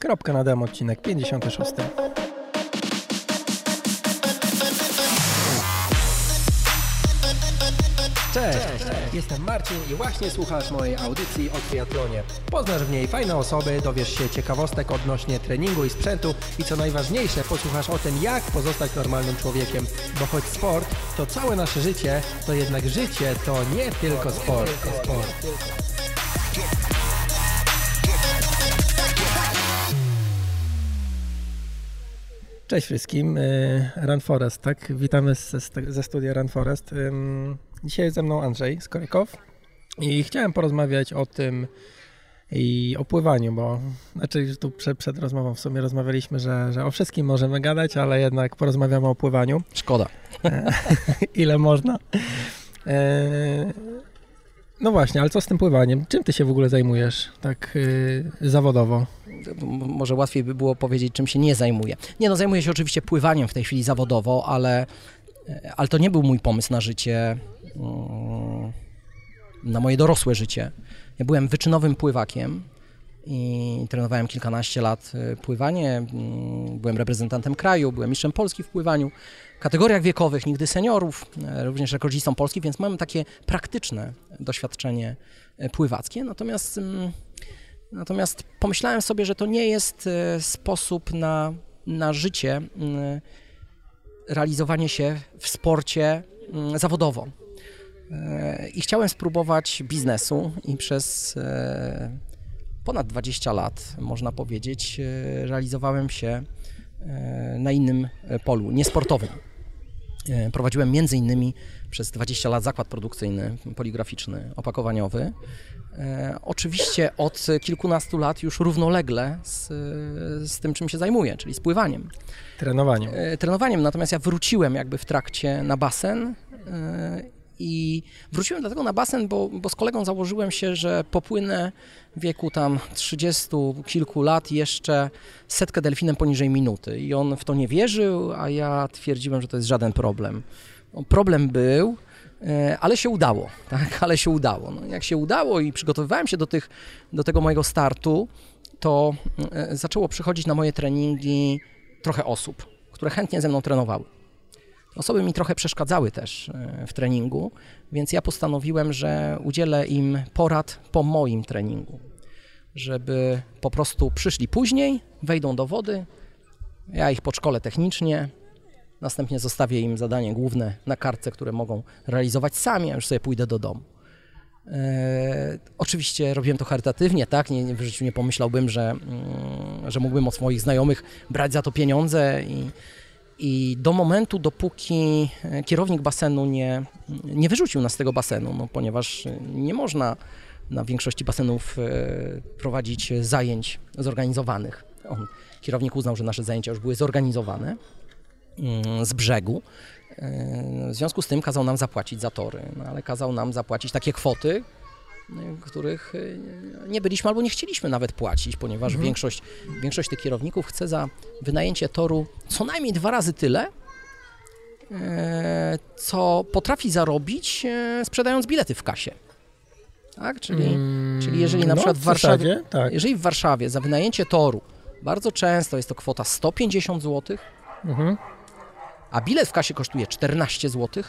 Kropka na demo, odcinek 56. Cześć, jestem Marcin i właśnie słuchasz mojej audycji o triatlonie. Poznasz w niej fajne osoby, dowiesz się ciekawostek odnośnie treningu i sprzętu i co najważniejsze, posłuchasz o tym, jak pozostać normalnym człowiekiem. Bo choć sport to całe nasze życie, to jednak życie to nie tylko sport. sport. Cześć wszystkim, y, Run Forest, tak? Witamy ze, ze studia Run Forest. Dzisiaj jest ze mną Andrzej Skorykow i chciałem porozmawiać o tym i o pływaniu, bo znaczy tu przed, przed rozmową w sumie rozmawialiśmy, że, że o wszystkim możemy gadać, ale jednak porozmawiamy o pływaniu. Szkoda. Ile można. No właśnie, ale co z tym pływaniem? Czym ty się w ogóle zajmujesz tak yy, zawodowo? Może łatwiej by było powiedzieć, czym się nie zajmuję. Nie no, zajmuję się oczywiście pływaniem w tej chwili zawodowo, ale, e, ale to nie był mój pomysł na życie, mm, na moje dorosłe życie. Ja byłem wyczynowym pływakiem i trenowałem kilkanaście lat e, pływanie. Mm, byłem reprezentantem kraju, byłem mistrzem Polski w pływaniu kategoriach wiekowych, nigdy seniorów, e, również rekordzistą Polski, więc mam takie praktyczne doświadczenie e, pływackie. Natomiast, mm, natomiast pomyślałem sobie, że to nie jest e, sposób na, na życie, mm, realizowanie się w sporcie mm, zawodowo. I chciałem spróbować biznesu i przez ponad 20 lat, można powiedzieć, realizowałem się na innym polu, niesportowym. E, prowadziłem między innymi przez 20 lat zakład produkcyjny, poligraficzny, opakowaniowy. E, oczywiście od kilkunastu lat już równolegle z, z tym, czym się zajmuję, czyli z pływaniem. Trenowaniem. E, trenowaniem, natomiast ja wróciłem jakby w trakcie na basen i wróciłem dlatego na basen, bo, bo z kolegą założyłem się, że popłynę w wieku tam 30 kilku lat jeszcze setkę delfinem poniżej minuty. I on w to nie wierzył, a ja twierdziłem, że to jest żaden problem. No, problem był, e, ale się udało, tak, ale się udało. No, jak się udało i przygotowywałem się do, tych, do tego mojego startu, to e, zaczęło przychodzić na moje treningi trochę osób, które chętnie ze mną trenowały. Osoby mi trochę przeszkadzały też e, w treningu, więc ja postanowiłem, że udzielę im porad po moim treningu, żeby po prostu przyszli później, wejdą do wody, ja ich podszkolę technicznie, następnie zostawię im zadanie główne na kartce, które mogą realizować sami, a już sobie pójdę do domu. E, oczywiście robiłem to charytatywnie, tak? Nie, w życiu nie pomyślałbym, że, mm, że mógłbym od swoich znajomych brać za to pieniądze i, i do momentu, dopóki e, kierownik basenu nie, nie wyrzucił nas z tego basenu, no, ponieważ nie można na większości basenów e, prowadzić zajęć zorganizowanych. On, kierownik uznał, że nasze zajęcia już były zorganizowane mm, z brzegu. E, w związku z tym kazał nam zapłacić za tory, no, ale kazał nam zapłacić takie kwoty, których y, nie byliśmy albo nie chcieliśmy nawet płacić, ponieważ mhm. większość, większość tych kierowników chce za wynajęcie toru co najmniej dwa razy tyle, e, co potrafi zarobić e, sprzedając bilety w kasie. Tak? Czyli, hmm, czyli jeżeli na no, przykład w Warszawie, zasadzie, tak. jeżeli w Warszawie za wynajęcie toru bardzo często jest to kwota 150 zł, mhm. a bilet w kasie kosztuje 14 zł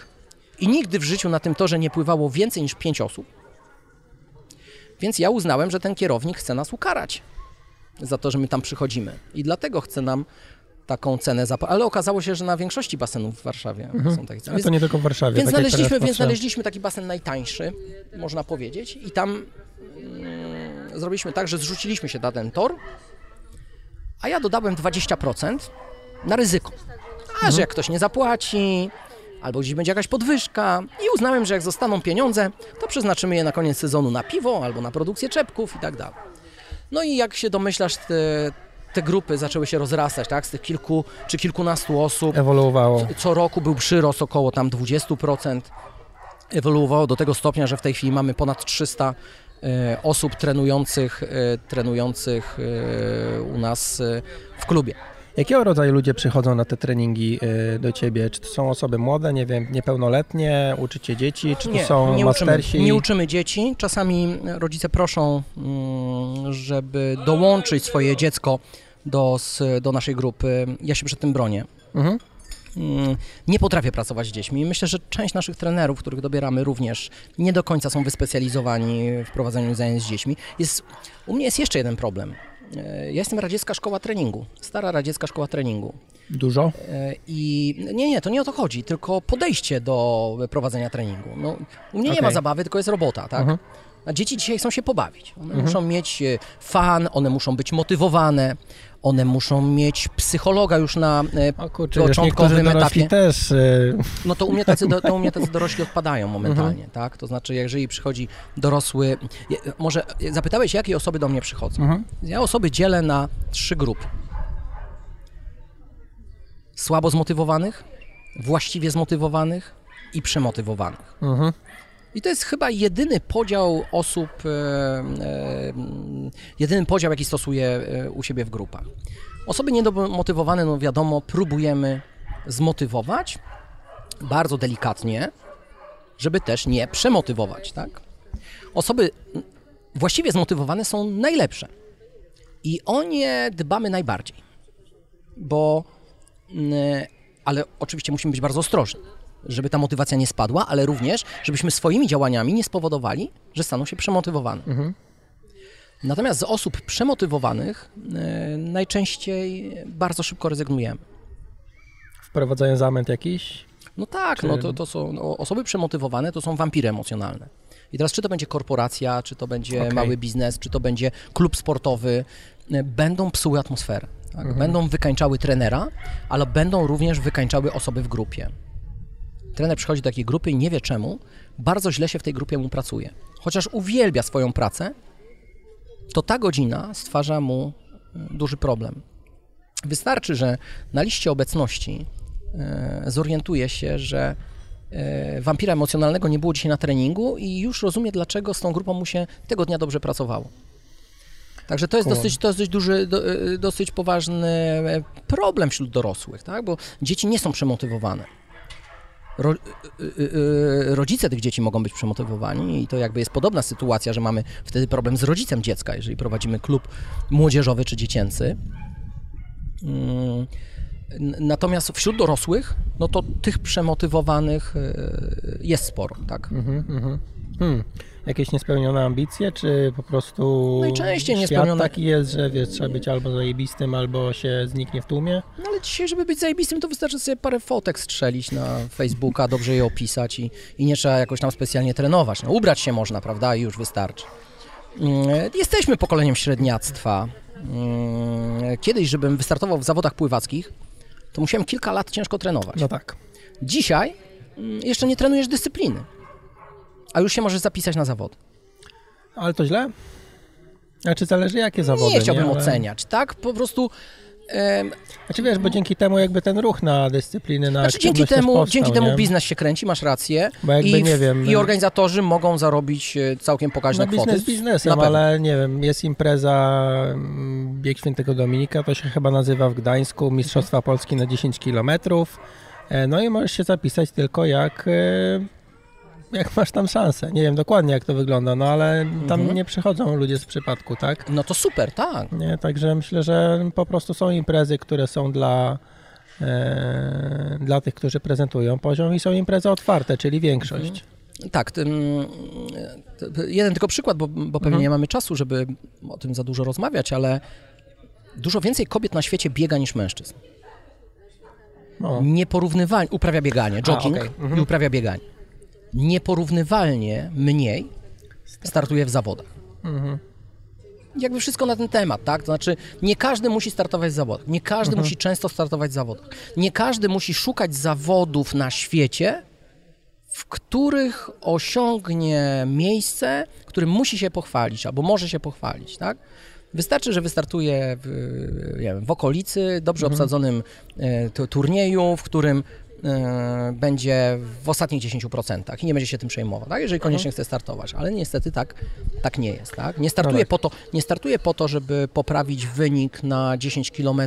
i nigdy w życiu na tym torze nie pływało więcej niż 5 osób, więc ja uznałem, że ten kierownik chce nas ukarać za to, że my tam przychodzimy. I dlatego chce nam taką cenę zapłacić. Ale okazało się, że na większości basenów w Warszawie mhm. są takie ceny. A to nie tylko w Warszawie. Więc, tak znaleźliśmy, więc znaleźliśmy taki basen najtańszy, można powiedzieć, i tam mm, zrobiliśmy tak, że zrzuciliśmy się na ten tor, a ja dodałem 20% na ryzyko. A mhm. że jak ktoś nie zapłaci, albo gdzieś będzie jakaś podwyżka i uznałem, że jak zostaną pieniądze, to przeznaczymy je na koniec sezonu na piwo albo na produkcję czepków i tak dalej. No i jak się domyślasz, te, te grupy zaczęły się rozrastać, tak, z tych kilku czy kilkunastu osób. Ewoluowało. Co roku był przyrost około tam 20%. Ewoluowało do tego stopnia, że w tej chwili mamy ponad 300 e, osób trenujących, e, trenujących e, u nas w klubie. Jakiego rodzaju ludzie przychodzą na te treningi y, do ciebie? Czy to są osoby młode, nie wiem, niepełnoletnie, uczycie dzieci, czy to Nie, są nie uczymy, mastersi? nie uczymy dzieci. Czasami rodzice proszą, mm, żeby dołączyć swoje dziecko do, do naszej grupy. Ja się przed tym bronię. Mhm. Mm, Nie potrafię pracować z dziećmi. Myślę, że część naszych trenerów, których dobieramy również, nie do końca są wyspecjalizowani w prowadzeniu zajęć z dziećmi. Jest, u mnie jest jeszcze jeden problem. E, Ja jestem radziecka szkoła treningu, stara radziecka szkoła treningu. Dużo? E, I nie, nie, to nie o to chodzi, tylko podejście do prowadzenia treningu. No, u mnie nie Okej. ma zabawy, tylko jest robota, tak? Mhm. A dzieci dzisiaj chcą się pobawić. One muszą mieć e, fan, one muszą być motywowane, one muszą mieć psychologa już na e, O kurczę, już początkowym etapie. też... y, No to u mnie tacy, do, to u mnie tacy dorośli odpadają Mhm. momentalnie, tak? To znaczy, jeżeli przychodzi dorosły... Może zapytałeś, jakie osoby do mnie przychodzą? Mhm. Ja osoby dzielę na trzy grupy. Słabo zmotywowanych, właściwie zmotywowanych i przemotywowanych. Mhm. I to jest chyba jedyny podział osób, e, e, jedyny podział, jaki stosuję e, u siebie w grupach. Osoby niedomotywowane, no wiadomo, próbujemy zmotywować bardzo delikatnie, żeby też nie przemotywować, tak? Osoby właściwie zmotywowane są najlepsze i o nie dbamy najbardziej, bo, mm, ale oczywiście musimy być bardzo ostrożni żeby ta motywacja nie spadła, ale również, żebyśmy swoimi działaniami nie spowodowali, że staną się przemotywowane. Natomiast z osób przemotywowanych e, najczęściej bardzo szybko rezygnujemy. Wprowadzają zamęt jakiś? No tak, Czy- no to, to są no, osoby przemotywowane, to są wampiry emocjonalne. I teraz czy to będzie korporacja, czy to będzie Okej. mały biznes, czy to będzie klub sportowy, e, będą psuły atmosferę. Tak? Będą wykańczały trenera, ale będą również wykańczały osoby w grupie. Trener przychodzi do takiej grupy i nie wie czemu, bardzo źle się w tej grupie mu pracuje. Chociaż uwielbia swoją pracę, to ta godzina stwarza mu e, duży problem. Wystarczy, że na liście obecności e, zorientuje się, że e, wampira emocjonalnego nie było dzisiaj na treningu i już rozumie, dlaczego z tą grupą mu się tego dnia dobrze pracowało. Także to jest dosyć, to jest dość duży, do, dosyć poważny e, problem wśród dorosłych, tak? bo dzieci nie są przemotywowane. Ro, y, y, y, rodzice tych dzieci mogą być przemotywowani i to jakby jest podobna sytuacja, że mamy wtedy problem z rodzicem dziecka, jeżeli prowadzimy klub młodzieżowy czy dziecięcy. Mm, Natomiast wśród dorosłych, no to tych przemotywowanych jest sporo, tak? Mhm, mhm. Hmm. Jakieś niespełnione ambicje, czy po prostu Najczęściej niespełnione- taki jest, że wiesz, trzeba być albo zajebistym, albo się zniknie w tłumie? No ale dzisiaj, żeby być zajebistym, to wystarczy sobie parę fotek strzelić na Facebooka, dobrze je opisać i, i nie trzeba jakoś tam specjalnie trenować. No, ubrać się można, prawda, i już wystarczy. Mm, Jesteśmy pokoleniem średniactwa. Mm, Kiedyś, żebym wystartował w zawodach pływackich, to musiałem kilka lat ciężko trenować. No tak. Dzisiaj mm, jeszcze nie trenujesz dyscypliny, a już się możesz zapisać na zawody. Ale to źle? Znaczy zależy jakie zawody, Nie chciałbym Ale- oceniać, tak? Po prostu em, Znaczy wiesz, bo dzięki temu jakby ten ruch na dyscypliny, na Znaczy dzięki temu, powstał, dzięki temu nie? biznes się kręci, masz rację. Bo jakby, I, nie wiem, I organizatorzy mogą zarobić e, całkiem pokaźne No kwoty. biznes biznesem, ale nie wiem, jest impreza mm, Bieg Świętego Dominika, to się chyba nazywa w Gdańsku, Mistrzostwa Polski na 10 kilometrów. E, No i możesz się zapisać tylko jak, e, jak masz tam szansę. Nie wiem dokładnie jak to wygląda, no ale tam Mhm. nie przychodzą ludzie z przypadku, tak? No to super, tak. Nie, także myślę, że po prostu są imprezy, które są dla, e, dla tych, którzy prezentują poziom i są imprezy otwarte, czyli większość. Tak, tym, t- jeden tylko przykład, bo, bo pewnie Mhm. nie mamy czasu, żeby o tym za dużo rozmawiać, ale dużo więcej kobiet na świecie biega niż mężczyzn. No. Nieporównywalnie, uprawia bieganie, jogging okej. Mhm. i uprawia bieganie. Nieporównywalnie mniej startuje w zawodach. Mhm. jakby wszystko na ten temat, tak? To znaczy, nie każdy musi startować w zawodach, nie każdy Mhm. musi często startować w zawodach, nie każdy musi szukać zawodów na świecie, w których osiągnie miejsce, którym musi się pochwalić albo może się pochwalić, tak? Wystarczy, że wystartuje w, wiem, w okolicy, dobrze Mhm. obsadzonym e, tu- turnieju, w którym będzie w ostatnich 10% i nie będzie się tym przejmował, tak? jeżeli koniecznie Mhm. chce startować, ale niestety tak, tak nie jest. Tak? Nie, startuje tak. po to, nie startuje po to, żeby poprawić wynik na 10 km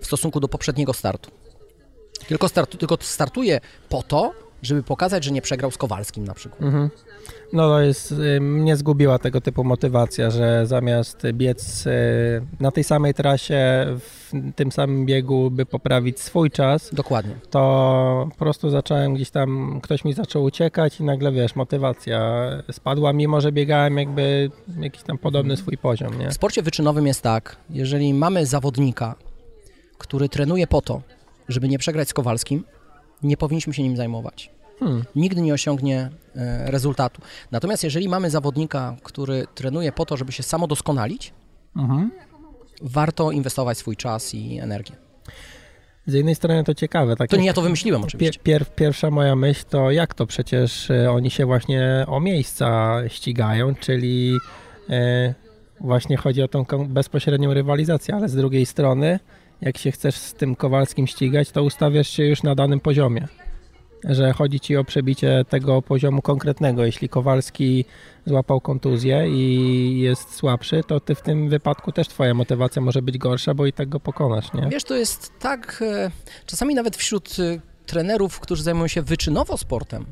w stosunku do poprzedniego startu. Tylko, startu, tylko startuje po to, żeby pokazać, że nie przegrał z Kowalskim na przykład. Mhm. No to jest, y, mnie zgubiła tego typu motywacja, że zamiast biec y, na tej samej trasie, w tym samym biegu, by poprawić swój czas, Dokładnie. to po prostu zacząłem gdzieś tam, ktoś mi zaczął uciekać i nagle, wiesz, motywacja spadła, mimo że biegałem jakby jakiś tam podobny swój poziom, nie? W sporcie wyczynowym jest tak, jeżeli mamy zawodnika, który trenuje po to, żeby nie przegrać z Kowalskim, nie powinniśmy się nim zajmować. Hmm. Nigdy nie osiągnie e, rezultatu. Natomiast jeżeli mamy zawodnika, który trenuje po to, żeby się samodoskonalić, Mhm. warto inwestować swój czas i energię. Z jednej strony to ciekawe, tak To nie ja to wymyśliłem oczywiście. pier, pierwsza moja myśl to jak to przecież e, oni się właśnie o miejsca ścigają, czyli e, właśnie chodzi o tą bezpośrednią rywalizację, ale z drugiej strony jak się chcesz z tym Kowalskim ścigać, to ustawiasz się już na danym poziomie. Że chodzi ci o przebicie tego poziomu konkretnego. Jeśli Kowalski złapał kontuzję i jest słabszy, to ty w tym wypadku też twoja motywacja może być gorsza, bo i tak go pokonasz, nie? Wiesz, to jest tak, e, czasami nawet wśród e, trenerów, którzy zajmują się wyczynowo sportem,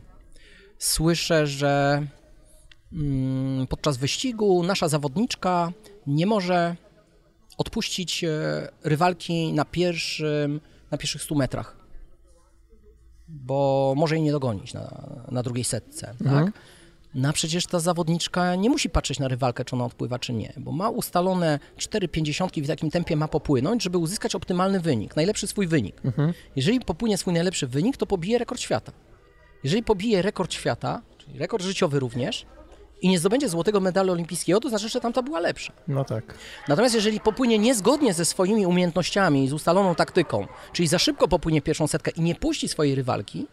słyszę, że mm, podczas wyścigu nasza zawodniczka nie może odpuścić e, rywalki na, pierwszym, na pierwszych 100 metrach, bo może jej nie dogonić na, na drugiej setce, Mhm. tak? No a przecież ta zawodniczka nie musi patrzeć na rywalkę, czy ona odpływa, czy nie, bo ma ustalone 4,50 w jakim tempie ma popłynąć, żeby uzyskać optymalny wynik, najlepszy swój wynik. Mhm. Jeżeli popłynie swój najlepszy wynik, to pobije rekord świata. Jeżeli pobije rekord świata, czyli rekord życiowy również, i nie zdobędzie złotego medalu olimpijskiego, to znaczy, że tamta była lepsza. No tak. Natomiast jeżeli popłynie niezgodnie ze swoimi umiejętnościami i z ustaloną taktyką, czyli za szybko popłynie pierwszą setkę i nie puści swojej rywalki,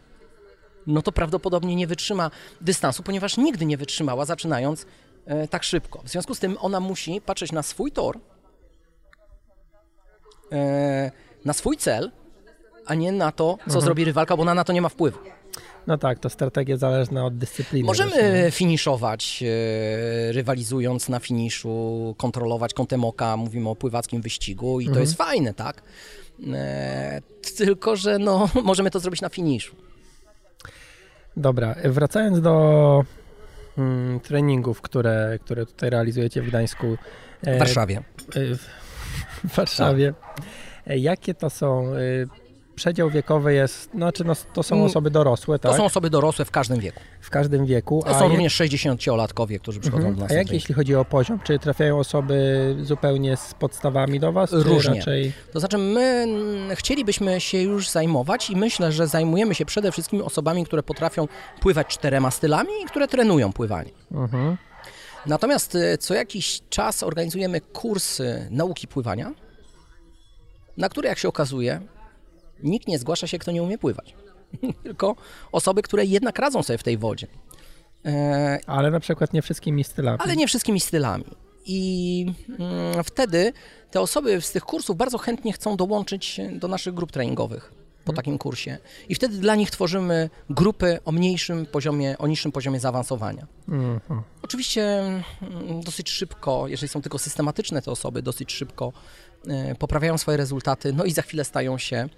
no to prawdopodobnie nie wytrzyma dystansu, ponieważ nigdy nie wytrzymała zaczynając e, tak szybko. W związku z tym ona musi patrzeć na swój tor, e, na swój cel, a nie na to, co zrobi rywalka, bo ona na to nie ma wpływu. No tak, to strategia zależna od dyscypliny. też, nie? Możemy finiszować, e, rywalizując na finiszu, kontrolować kątem oka, mówimy o pływackim wyścigu i to Mhm. jest fajne, tak? E, tylko, że no, możemy to zrobić na finiszu. Dobra, wracając do mm, treningów, które, które tutaj realizujecie w Gdańsku. e, W Warszawie. e, w, w Warszawie. E, Jakie to są? Przedział wiekowy jest, znaczy no, to są Mm, osoby dorosłe, To tak? są osoby dorosłe w każdym wieku. W każdym wieku. To są jak- również 60-latkowie, którzy przychodzą Mhm. do nas. A jak jeśli chodzi o poziom? Czy trafiają osoby zupełnie z podstawami do Was? Różnie. raczej... To znaczy, my chcielibyśmy się już zajmować i myślę, że zajmujemy się przede wszystkim osobami, które potrafią pływać czterema stylami i które trenują pływanie. Mhm. Natomiast e, co jakiś czas organizujemy kursy nauki pływania, na które, jak się okazuje, nikt nie zgłasza się, kto nie umie pływać. Tylko osoby, które jednak radzą sobie w tej wodzie. E, Ale na przykład nie wszystkimi stylami. ale nie wszystkimi stylami. I mm, wtedy te osoby z tych kursów bardzo chętnie chcą dołączyć do naszych grup treningowych po takim kursie. I wtedy dla nich tworzymy grupy o mniejszym poziomie, o niższym poziomie zaawansowania. Mhm. Oczywiście mm, dosyć szybko, jeżeli są tylko systematyczne te osoby, dosyć szybko e, poprawiają swoje rezultaty, no i za chwilę stają się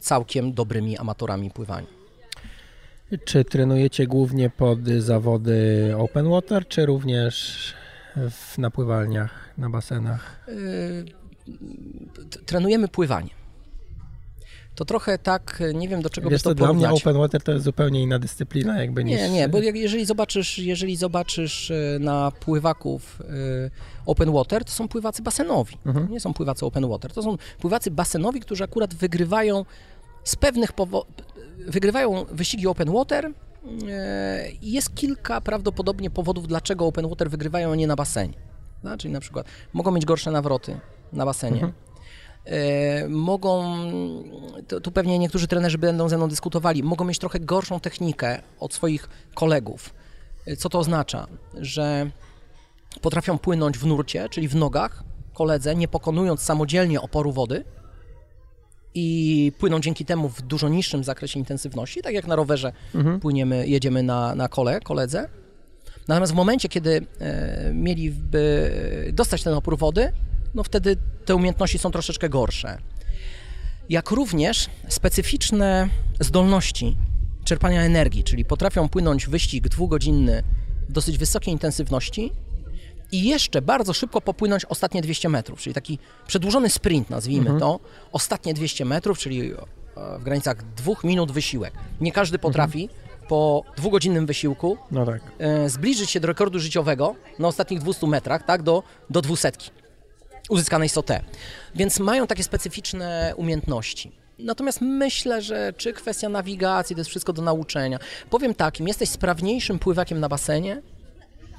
całkiem dobrymi amatorami pływania. Czy trenujecie głównie pod zawody open water, czy również w napływalniach, na basenach? Yy, trenujemy pływanie. To trochę tak, nie wiem do czego Wiesz by to co, dla mnie porównać. open water to jest zupełnie inna dyscyplina jakby niż... Nie, nie, bo jeżeli zobaczysz, jeżeli zobaczysz e, na pływaków e, open water, to są pływacy basenowi. Mhm. Nie są pływacy open water, to są pływacy basenowi, którzy akurat wygrywają z pewnych powodów, wygrywają wyścigi open water e, i jest kilka prawdopodobnie powodów, dlaczego open water wygrywają, a nie na basenie. Czyli na przykład mogą mieć gorsze nawroty na basenie. Mhm. E, mogą, tu pewnie niektórzy trenerzy będą ze mną dyskutowali, mogą mieć trochę gorszą technikę od swoich kolegów. E, Co to oznacza? Że potrafią płynąć w nurcie, czyli w nogach, koledze, nie pokonując samodzielnie oporu wody i płyną dzięki temu w dużo niższym zakresie intensywności, tak jak na rowerze płyniemy, jedziemy na, na kole, koledze. Natomiast w momencie, kiedy e, mieliby dostać ten opór wody, no wtedy te umiejętności są troszeczkę gorsze. Jak również specyficzne zdolności czerpania energii, czyli potrafią płynąć wyścig dwugodzinny dosyć wysokiej intensywności i jeszcze bardzo szybko popłynąć ostatnie 200 metrów, czyli taki przedłużony sprint, nazwijmy to, ostatnie 200 metrów, czyli e, w granicach dwóch minut wysiłek. Nie każdy potrafi po dwugodzinnym wysiłku No tak. e, zbliżyć się do rekordu życiowego na ostatnich 200 metrach, tak, do, do 200 uzyskanej SOT. Więc mają takie specyficzne umiejętności. Natomiast myślę, że czy kwestia nawigacji, to jest wszystko do nauczenia. Powiem tak, im jesteś sprawniejszym pływakiem na basenie,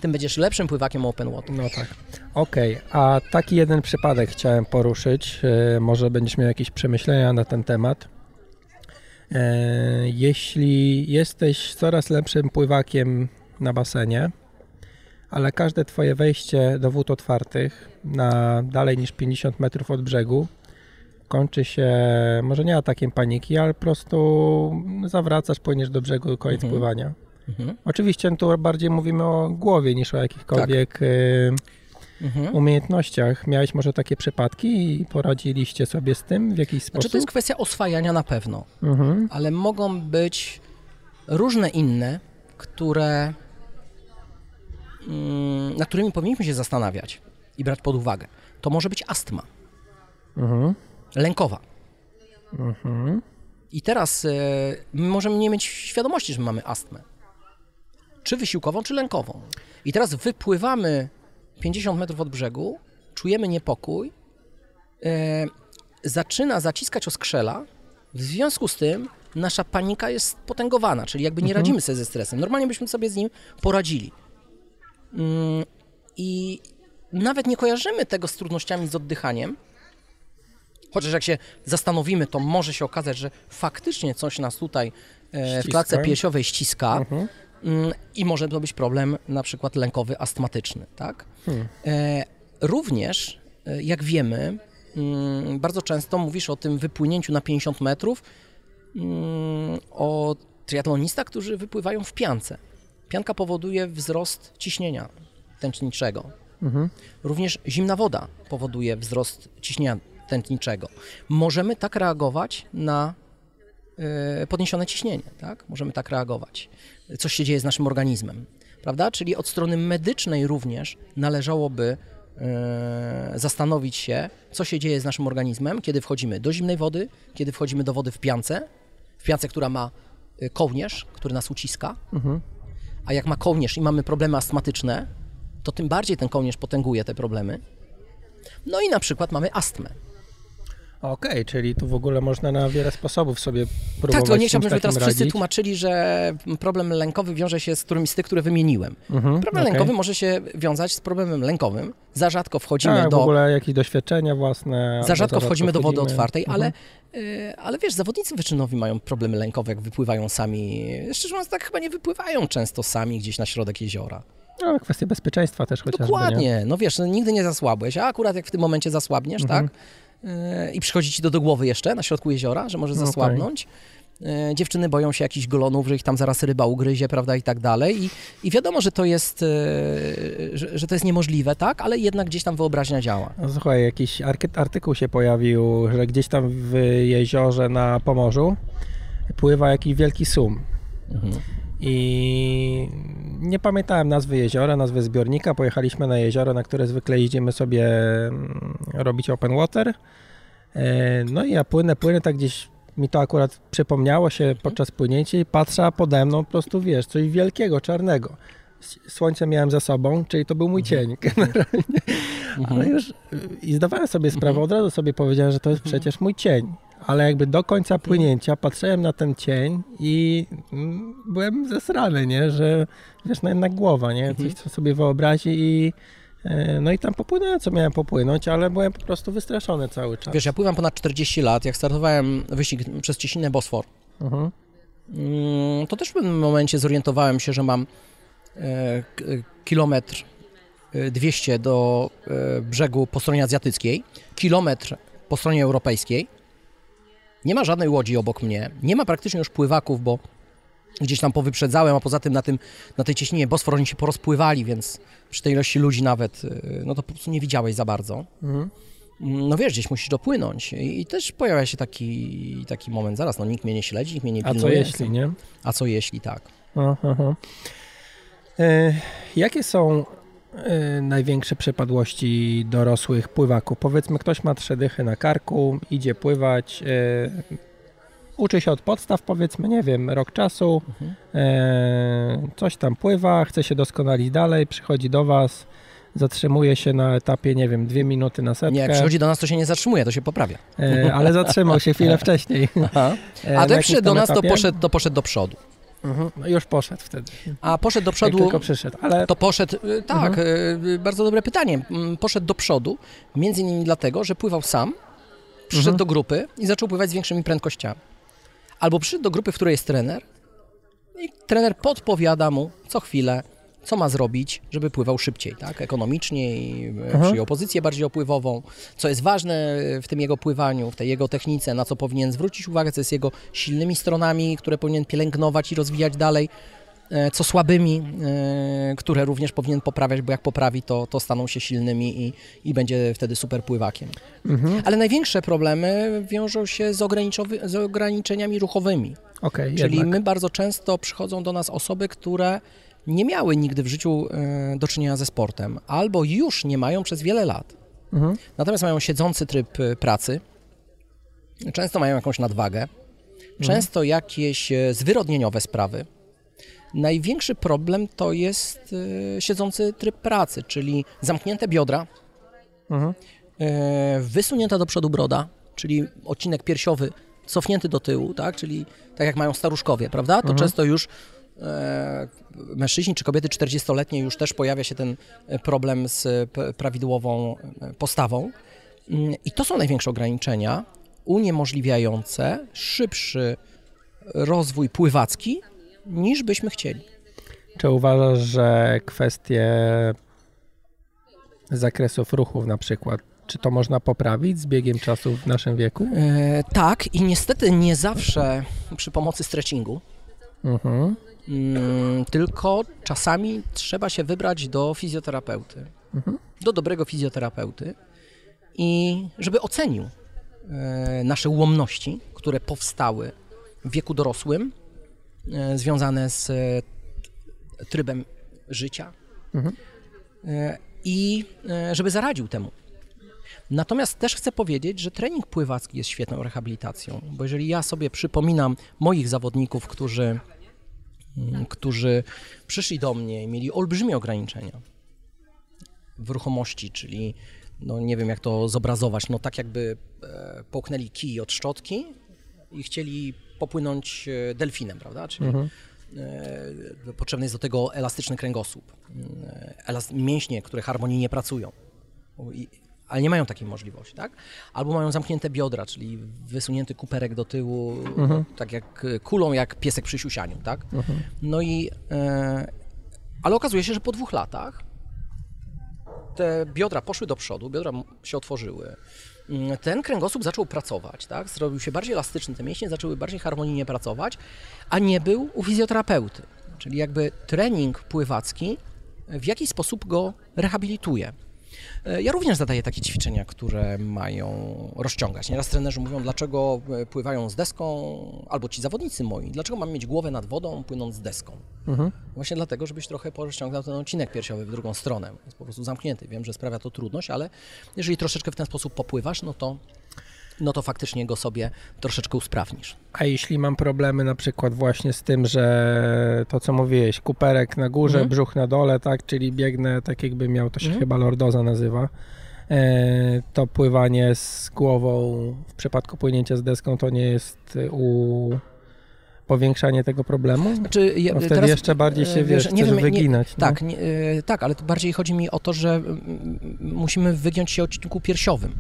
tym będziesz lepszym pływakiem open water. No tak. Okej, a taki jeden przypadek chciałem poruszyć. E, może będziesz miał jakieś przemyślenia na ten temat. E, jeśli jesteś coraz lepszym pływakiem na basenie, ale każde twoje wejście do wód otwartych na dalej niż 50 metrów od brzegu kończy się może nie atakiem paniki, ale po prostu zawracasz, płyniesz do brzegu, koniec Mhm. pływania. Mhm. Oczywiście tu bardziej mówimy o głowie niż o jakichkolwiek y, Mhm. umiejętnościach. Miałeś może takie przypadki i poradziliście sobie z tym w jakiś sposób? Znaczy to jest kwestia oswajania na pewno, Mhm. ale mogą być różne inne, które, mm, na którymi powinniśmy się zastanawiać i brać pod uwagę. To może być astma Mhm. lękowa. Mhm. I teraz e, my możemy nie mieć świadomości, że mamy astmę. Czy wysiłkową, czy lękową. I teraz wypływamy 50 metrów od brzegu, czujemy niepokój, e, zaczyna zaciskać oskrzela, w związku z tym nasza panika jest potęgowana, czyli jakby nie Mhm. radzimy sobie ze stresem. Normalnie byśmy sobie z nim poradzili. Mm, I nawet nie kojarzymy tego z trudnościami z oddychaniem, Chociaż jak się zastanowimy, to może się okazać, że faktycznie coś nas tutaj e, w Ściska. klatce piersiowej ściska Mhm. mm, i może to być problem na przykład lękowy, astmatyczny, tak? Hmm. E, również, e, jak wiemy, mm, bardzo często mówisz o tym wypłynięciu na 50 metrów o triatlonistach, którzy wypływają w piance. Pianka powoduje wzrost ciśnienia tętniczego. Mhm. Również zimna woda powoduje wzrost ciśnienia tętniczego. Możemy tak reagować na e, podniesione ciśnienie, tak? Możemy tak reagować. Coś się dzieje z naszym organizmem, prawda? Czyli od strony medycznej również należałoby e, zastanowić się, co się dzieje z naszym organizmem, kiedy wchodzimy do zimnej wody, kiedy wchodzimy do wody w piance, w piance, która ma e, kołnierz, który nas uciska, Mhm. A jak ma kołnierz i mamy problemy astmatyczne, to tym bardziej ten kołnierz potęguje te problemy. No i na przykład mamy astmę. Okej, czyli tu w ogóle można na wiele sposobów sobie próbować Tak, tylko nie chciałbym, żeby teraz takim wszyscy radzić. tłumaczyli, że problem lękowy wiąże się z którymś z tych, które wymieniłem. Mhm, Problem okej. lękowy może się wiązać z problemem lękowym. Za rzadko wchodzimy tak, w do, ogóle jakieś doświadczenia własne. za rzadko wchodzimy do wody wchodzimy. otwartej, Mhm. ale, y, ale wiesz, zawodnicy wyczynowi mają problemy lękowe, jak wypływają sami. Szczerze mówiąc, tak chyba nie wypływają często sami gdzieś na środek jeziora. No, kwestia bezpieczeństwa też chociażby. Nie? Dokładnie, no wiesz, no, nigdy nie zasłabłeś, a akurat jak w tym momencie zasłabniesz, Mhm. tak? I przychodzi ci to do głowy jeszcze na środku jeziora, że może Okej. zasłabnąć. Yy, Dziewczyny boją się jakichś golonów, że ich tam zaraz ryba ugryzie, prawda, i tak dalej. I, i wiadomo, że to jest, yy, że, że to jest niemożliwe, tak? Ale jednak gdzieś tam wyobraźnia działa. No, słuchaj, jakiś artykuł się pojawił, że gdzieś tam w jeziorze na Pomorzu pływa jakiś wielki sum. Mhm. I nie pamiętałem nazwy jeziora, nazwy zbiornika. Pojechaliśmy na jezioro, na które zwykle jeździmy sobie mm, robić open water. E, No i ja płynę, płynę, tak gdzieś mi to akurat przypomniało się podczas płynięcia i patrzę, a pode mną po prostu, wiesz, coś wielkiego, czarnego. Słońce miałem za sobą, czyli to był mój cień generalnie. Ale już y, i zdawałem sobie sprawę, od razu sobie powiedziałem, że to jest przecież mój cień. Ale jakby do końca płynięcia patrzyłem na ten cień i mm, byłem zesrany, nie? Że wiesz, no jednak głowa, nie? Coś, co sobie wyobrazi i e, no i tam popłynąłem, co miałem popłynąć, ale byłem po prostu wystraszony cały czas. Wiesz, ja pływam ponad 40 lat, jak startowałem wyścig przez Ciesinę Bosfor, Mhm. Mm, to też w pewnym momencie zorientowałem się, że mam e, k- kilometr e, 200 do e, brzegu po stronie azjatyckiej, kilometr po stronie europejskiej Nie ma żadnej łodzi obok mnie, nie ma praktycznie już pływaków, bo gdzieś tam powyprzedzałem, a poza tym na, tym, na tej cieśninie Bosfor oni się porozpływali, więc przy tej ilości ludzi nawet, y, no to po prostu nie widziałeś za bardzo. Mhm. No wiesz, gdzieś musisz dopłynąć i, i też pojawia się taki, taki moment, zaraz, no nikt mnie nie śledzi, nikt mnie nie pilnuje. A co jeśli, nie? A co jeśli, tak. Aha, E, jakie są e, największe przypadłości dorosłych pływaków? Powiedzmy, ktoś ma trzy dychy na karku, idzie pływać, e, uczy się od podstaw, powiedzmy, nie wiem, rok czasu, mhm. e, coś tam pływa, chce się doskonalić dalej, przychodzi do Was, zatrzymuje się na etapie, nie wiem, dwie minuty na setkę. Nie, jak przychodzi do nas, to się nie zatrzymuje, to się poprawia. E, ale zatrzymał się chwilę wcześniej. Aha. E, A jak przyszedł do nas, to poszedł, to poszedł do przodu. Mhm. No już poszedł wtedy. A poszedł do przodu. Jak tylko przyszedł, ale... To poszedł, y, tak, mhm. Y, bardzo dobre pytanie. Mm, poszedł do przodu, między innymi dlatego, że pływał sam, przyszedł mhm. do grupy i zaczął pływać z większymi prędkościami. Albo przyszedł do grupy, w której jest trener i trener podpowiada mu co chwilę, co ma zrobić, żeby pływał szybciej, tak? ekonomiczniej, mhm. przyjął pozycję bardziej opływową, co jest ważne w tym jego pływaniu, w tej jego technice, na co powinien zwrócić uwagę, co jest jego silnymi stronami, które powinien pielęgnować i rozwijać dalej, e, co słabymi, e, które również powinien poprawiać, bo jak poprawi, to, to staną się silnymi i, i będzie wtedy super pływakiem. Mhm. Ale największe problemy wiążą się z, z ograniczeniami ruchowymi. Okay, Czyli jednak. my bardzo często przychodzą do nas osoby, które nie miały nigdy w życiu e, do czynienia ze sportem, albo już nie mają przez wiele lat. Mhm. Natomiast mają siedzący tryb e, pracy, często mają jakąś nadwagę, mhm. często jakieś e, zwyrodnieniowe sprawy. Największy problem to jest siedzący tryb pracy, czyli zamknięte biodra, mhm. wysunięta do przodu broda, czyli odcinek piersiowy cofnięty do tyłu, tak? czyli tak jak mają staruszkowie, prawda? To mhm. często już mężczyźni czy kobiety 40-letnie już też pojawia się ten e, problem z prawidłową e, postawą. Mm, I to są największe ograniczenia uniemożliwiające szybszy rozwój pływacki niż byśmy chcieli. Czy uważasz, że kwestie zakresów ruchów na przykład, czy to można poprawić z biegiem czasu w naszym wieku? E, tak i niestety nie zawsze przy pomocy stretchingu. Mhm. Mm, tylko czasami trzeba się wybrać do fizjoterapeuty, mhm. do dobrego fizjoterapeuty i żeby ocenił e, nasze ułomności, które powstały w wieku dorosłym, e, związane z e, trybem życia mhm. i żeby zaradził temu. Natomiast też chcę powiedzieć, że trening pływacki jest świetną rehabilitacją, bo jeżeli ja sobie przypominam moich zawodników, którzy Mm, którzy przyszli do mnie i mieli olbrzymie ograniczenia w ruchomości, czyli no nie wiem jak to zobrazować, no tak jakby e, połknęli kij od szczotki i chcieli popłynąć e, delfinem, prawda? Czyli mhm. e, potrzebny jest do tego elastyczny kręgosłup, e, mięśnie, które harmonijnie pracują. Ale nie mają takiej możliwości, tak? Albo mają zamknięte biodra, czyli wysunięty kuperek do tyłu, mhm. tak jak kulą, jak piesek przy siusianiu, tak? Mhm. No i, e, ale okazuje się, że po dwóch latach te biodra poszły do przodu, biodra się otworzyły, mm, ten kręgosłup zaczął pracować, tak? Zrobił się bardziej elastyczny, te mięśnie zaczęły bardziej harmonijnie pracować, a nie był u fizjoterapeuty. Czyli jakby trening pływacki w jakiś sposób go rehabilituje. E, ja również zadaję takie ćwiczenia, które mają rozciągać. Nieraz trenerzy mówią, dlaczego e, pływają z deską, albo ci zawodnicy moi, dlaczego mam mieć głowę nad wodą, płynąc z deską? Mhm. Właśnie dlatego, żebyś trochę porozciągał ten odcinek piersiowy w drugą stronę. Jest po prostu zamknięty. Wiem, że sprawia to trudność, ale jeżeli troszeczkę w ten sposób popływasz, no to no to faktycznie go sobie troszeczkę usprawnisz. A jeśli mam problemy na przykład właśnie z tym, że to co mówiłeś, kuperek na górze, mm. brzuch na dole, tak, czyli biegnę tak jakby miał, to się mm. chyba lordoza nazywa, e, to pływanie z głową w przypadku płynięcia z deską to nie jest u powiększanie tego problemu? Znaczy, ja, no wtedy teraz, jeszcze bardziej się, e, wiesz, nie wiem, wyginać. Nie, no? tak, nie, e, tak, ale bardziej chodzi mi o to, że musimy wygiąć się odcinku piersiowym.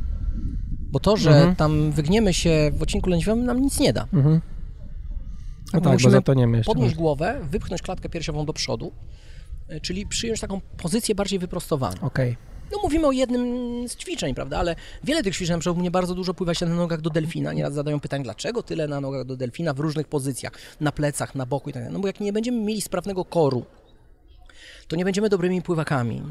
Bo to, że mhm. tam wygniemy się w odcinku lędźwiowym nam nic nie da. Mhm. No tak, bo za to nie myślę. podnieść głowę, wypchnąć klatkę piersiową do przodu, e, czyli przyjąć taką pozycję bardziej wyprostowaną. Okay. No mówimy o jednym z ćwiczeń, prawda, ale wiele tych ćwiczeń, na przykład u mnie bardzo dużo pływa się na nogach do delfina. Nieraz zadają pytanie, dlaczego tyle na nogach do delfina w różnych pozycjach, na plecach, na boku i tak dalej. No bo jak nie będziemy mieli sprawnego koru, to nie będziemy dobrymi pływakami.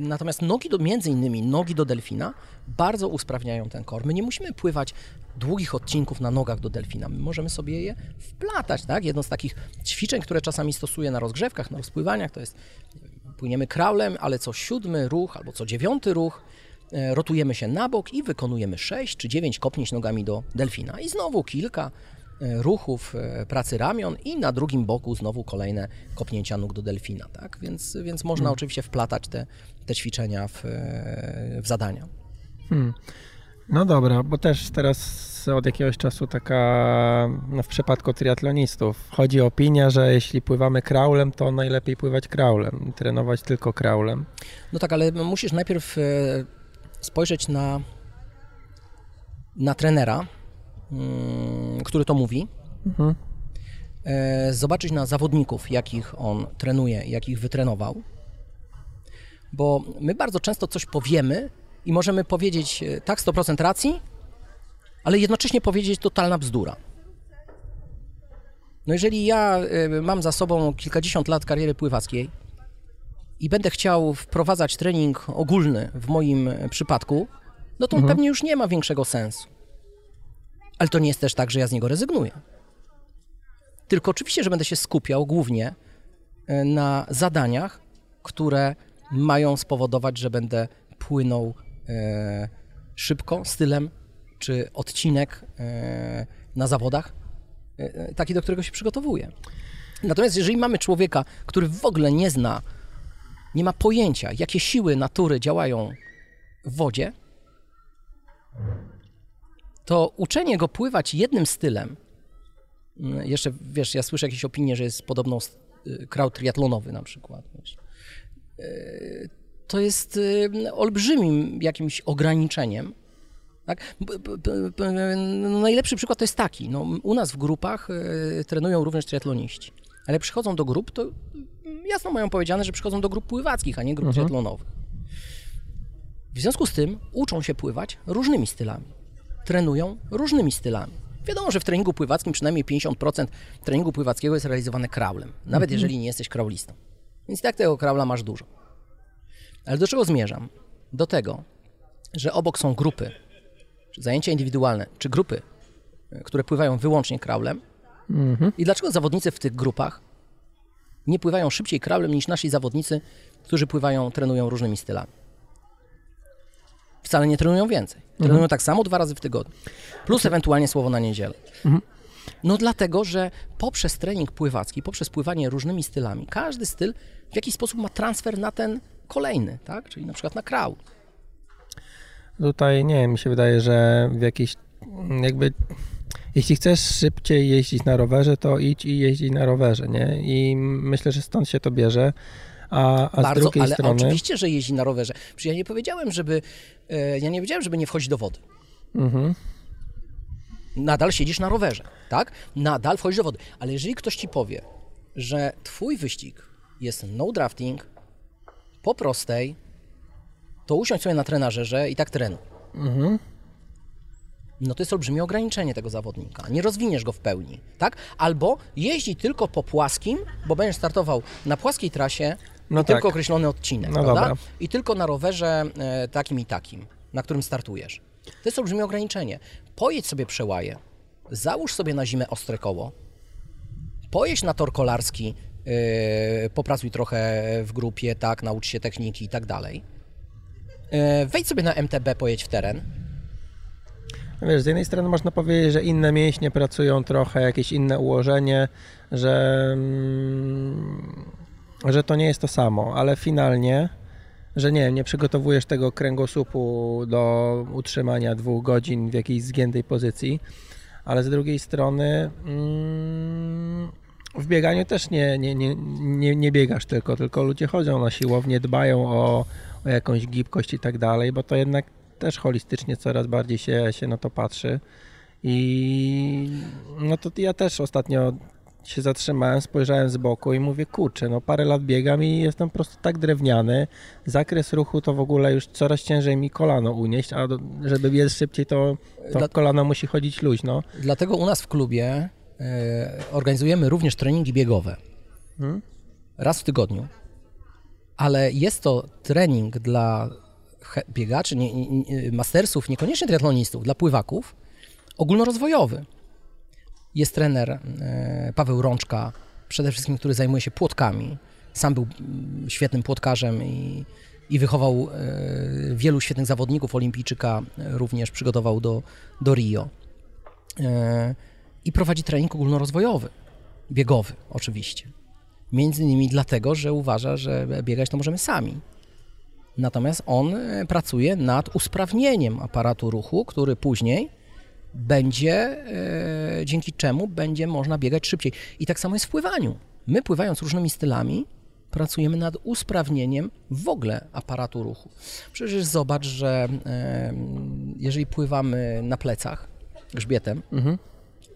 Natomiast nogi do, między innymi nogi do delfina bardzo usprawniają ten kor. My nie musimy pływać długich odcinków na nogach do delfina. My możemy sobie je wplatać, tak? Jedno z takich ćwiczeń, które czasami stosuję na rozgrzewkach, na rozpływaniach, to jest płyniemy kraulem, ale co siódmy ruch albo co dziewiąty ruch e, rotujemy się na bok i wykonujemy 6 czy 9 kopnięć nogami do delfina. I znowu kilka ruchów e, pracy ramion i na drugim boku znowu kolejne kopnięcia nóg do delfina. Tak? Więc, więc można oczywiście wplatać te, te ćwiczenia w, e, w zadania. No dobra, bo też teraz od jakiegoś czasu taka, no w przypadku triatlonistów, chodzi opinia, że jeśli pływamy kraulem, to najlepiej pływać kraulem, trenować tylko kraulem. No tak, ale musisz najpierw e, spojrzeć na, na trenera, który to mówi, Mhm. e, zobaczyć na zawodników, jakich on trenuje, jakich wytrenował. Bo my bardzo często coś powiemy i możemy powiedzieć e, tak, 100% racji, ale jednocześnie powiedzieć totalna bzdura. No jeżeli ja e, mam za sobą kilkadziesiąt lat kariery pływackiej i będę chciał wprowadzać trening ogólny w moim przypadku, no to on pewnie już nie ma większego sensu. Ale to nie jest też tak, że ja z niego rezygnuję. Tylko oczywiście, że będę się skupiał głównie e, na zadaniach, które mają spowodować, że będę płynął e, szybko, stylem, czy odcinek e, na zawodach, e, taki, do którego się przygotowuję. Natomiast jeżeli mamy człowieka, który w ogóle nie zna, nie ma pojęcia, jakie siły natury działają w wodzie, to uczenie go pływać jednym stylem, Mm, Jeszcze, wiesz, ja słyszę jakieś opinie, że jest podobno y, kraut triatlonowy na przykład. Wiesz. Y, To jest y, olbrzymim jakimś ograniczeniem. Tak? No najlepszy przykład to jest taki. No, u nas w grupach trenują również triatloniści. Ale przychodzą do grup, to y, jasno mają powiedziane, że przychodzą do grup pływackich, a nie grup triatlonowych. W związku z tym uczą się pływać różnymi stylami. Trenują różnymi stylami. Wiadomo, że w treningu pływackim przynajmniej 50% treningu pływackiego jest realizowane kraulem, nawet jeżeli nie jesteś kraulistą. Więc tak tego kraula masz dużo. Ale do czego zmierzam? Do tego, że obok są grupy, czy zajęcia indywidualne, czy grupy, y, które pływają wyłącznie kraulem. I dlaczego zawodnicy w tych grupach nie pływają szybciej kraulem niż nasi zawodnicy, którzy pływają, trenują różnymi stylami? Wcale nie trenują więcej. Trenują tak samo dwa razy w tygodniu. Plus ewentualnie słowo na niedzielę. No dlatego, że poprzez trening pływacki, poprzez pływanie różnymi stylami, każdy styl w jakiś sposób ma transfer na ten kolejny, tak? Czyli na przykład na kraul. Tutaj nie mi się wydaje, że w jakiejś jakby jeśli chcesz szybciej jeździć na rowerze, to idź i jeździ na rowerze, nie? I myślę, że stąd się to bierze. A, a z Bardzo, drugiej ale strony. oczywiście, że jeździ na rowerze. Przecież ja nie powiedziałem, żeby e, ja nie powiedziałem, żeby nie wchodzić do wody. Mhm. Nadal siedzisz na rowerze, tak? Nadal wchodzisz do wody. Ale jeżeli ktoś ci powie, że twój wyścig jest no drafting, po prostej, to usiądź sobie na trenażerze i tak trenuj. Mhm. No to jest olbrzymie ograniczenie tego zawodnika. Nie rozwiniesz go w pełni, tak? Albo jeździ tylko po płaskim, bo będziesz startował na płaskiej trasie No tak. tylko określony odcinek, No prawda? dobra. I tylko na rowerze e, takim i takim, na którym startujesz. To jest olbrzymie ograniczenie. Pojedź sobie przełaje, załóż sobie na zimę ostre koło, pojedź na tor kolarski, yy, popracuj trochę w grupie, tak, naucz się techniki i tak dalej. Yy, wejdź sobie na MTB, pojedź w teren. Wiesz, z jednej strony można powiedzieć, że inne mięśnie pracują trochę, jakieś inne ułożenie, że, mm, że to nie jest to samo, ale finalnie, że nie, nie przygotowujesz tego kręgosłupu do utrzymania dwóch godzin w jakiejś zgiętej pozycji, ale z drugiej strony mm, w bieganiu też nie, nie, nie, nie, nie biegasz tylko, tylko ludzie chodzą na siłownię, dbają o, o jakąś gibkość i tak dalej, bo to jednak też holistycznie coraz bardziej się, się na to patrzy. I no to ja też ostatnio się zatrzymałem, spojrzałem z boku i mówię, kurczę, no parę lat biegam i jestem po prostu tak drewniany. Zakres ruchu to w ogóle już coraz ciężej mi kolano unieść, a żeby biec szybciej, to, to Dla... kolano musi chodzić luźno. Dlatego u nas w klubie e, organizujemy również treningi biegowe. Hmm? Raz w tygodniu. Ale jest to trening dla biegaczy, nie, nie, mastersów, niekoniecznie triatlonistów, dla pływaków, ogólnorozwojowy. Jest trener e, Paweł Rączka, przede wszystkim, który zajmuje się płotkami. Sam był mm, świetnym płotkarzem i, i wychował e, wielu świetnych zawodników. Olimpijczyka również przygotował do, do Rio. E, I prowadzi trening ogólnorozwojowy, biegowy oczywiście. Między innymi dlatego, że uważa, że biegać to możemy sami. Natomiast on pracuje nad usprawnieniem aparatu ruchu, który później będzie, e, dzięki czemu będzie można biegać szybciej. I tak samo jest w pływaniu. My pływając różnymi stylami, pracujemy nad usprawnieniem w ogóle aparatu ruchu. Przecież zobacz, że e, jeżeli pływamy na plecach grzbietem, mhm.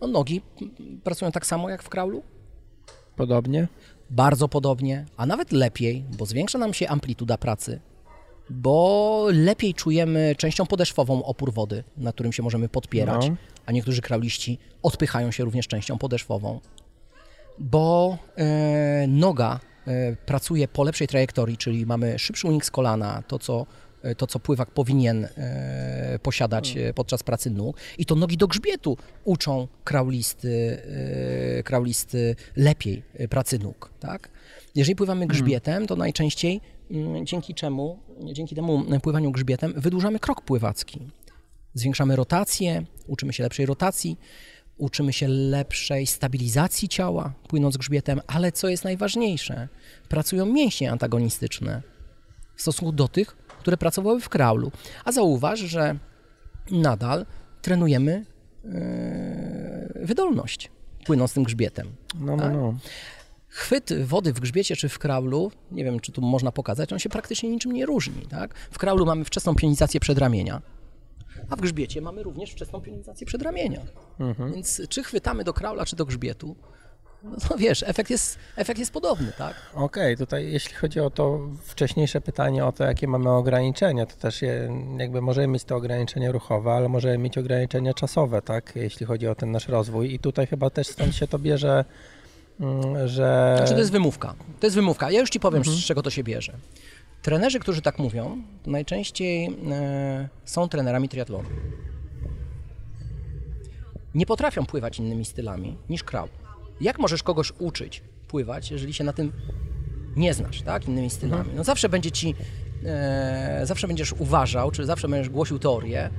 no nogi pracują tak samo jak w kraulu? Podobnie? Bardzo podobnie, a nawet lepiej, bo zwiększa nam się amplituda pracy bo lepiej czujemy częścią podeszwową opór wody, na którym się możemy podpierać, no. a niektórzy krauliści odpychają się również częścią podeszwową, bo e, noga e, pracuje po lepszej trajektorii, czyli mamy szybszy unik z kolana, to co e, to, co pływak powinien e, posiadać e, podczas pracy nóg. I to nogi do grzbietu uczą kraulisty, e, kraulisty lepiej pracy nóg. Tak? Jeżeli pływamy mhm. grzbietem, to najczęściej Mm, dzięki czemu, dzięki temu pływaniu grzbietem wydłużamy krok pływacki. Zwiększamy rotację, uczymy się lepszej rotacji, uczymy się lepszej stabilizacji ciała, płynąc grzbietem, ale co jest najważniejsze, pracują mięśnie antagonistyczne w stosunku do tych, które pracowały w kraulu. A zauważ, że nadal trenujemy yy, wydolność, płynąc tym grzbietem. No, no, tak? no chwyt wody w grzbiecie czy w kraulu, nie wiem czy tu można pokazać, on się praktycznie niczym nie różni. Tak? W kraulu mamy wczesną pionizację przedramienia, a w grzbiecie mamy również wczesną pionizację przedramienia. Mhm. Więc czy chwytamy do kraula, czy do grzbietu, no to wiesz, efekt jest, efekt jest podobny, tak? Okej, okay, tutaj jeśli chodzi o to wcześniejsze pytanie o to, jakie mamy ograniczenia, to też je, jakby możemy mieć te ograniczenia ruchowe, ale możemy mieć ograniczenia czasowe, tak, jeśli chodzi o ten nasz rozwój i tutaj chyba też stąd się to bierze że... Znaczy to jest wymówka. To jest wymówka. Ja już ci powiem, mhm. z czego to się bierze. Trenerzy, którzy tak mówią, najczęściej e, są trenerami triatlonu. Nie potrafią pływać innymi stylami niż kraul. Jak możesz kogoś uczyć pływać, jeżeli się na tym nie znasz, tak? Innymi stylami. Mhm. No zawsze będzie ci, e, zawsze będziesz uważał, czy zawsze będziesz głosił teorię,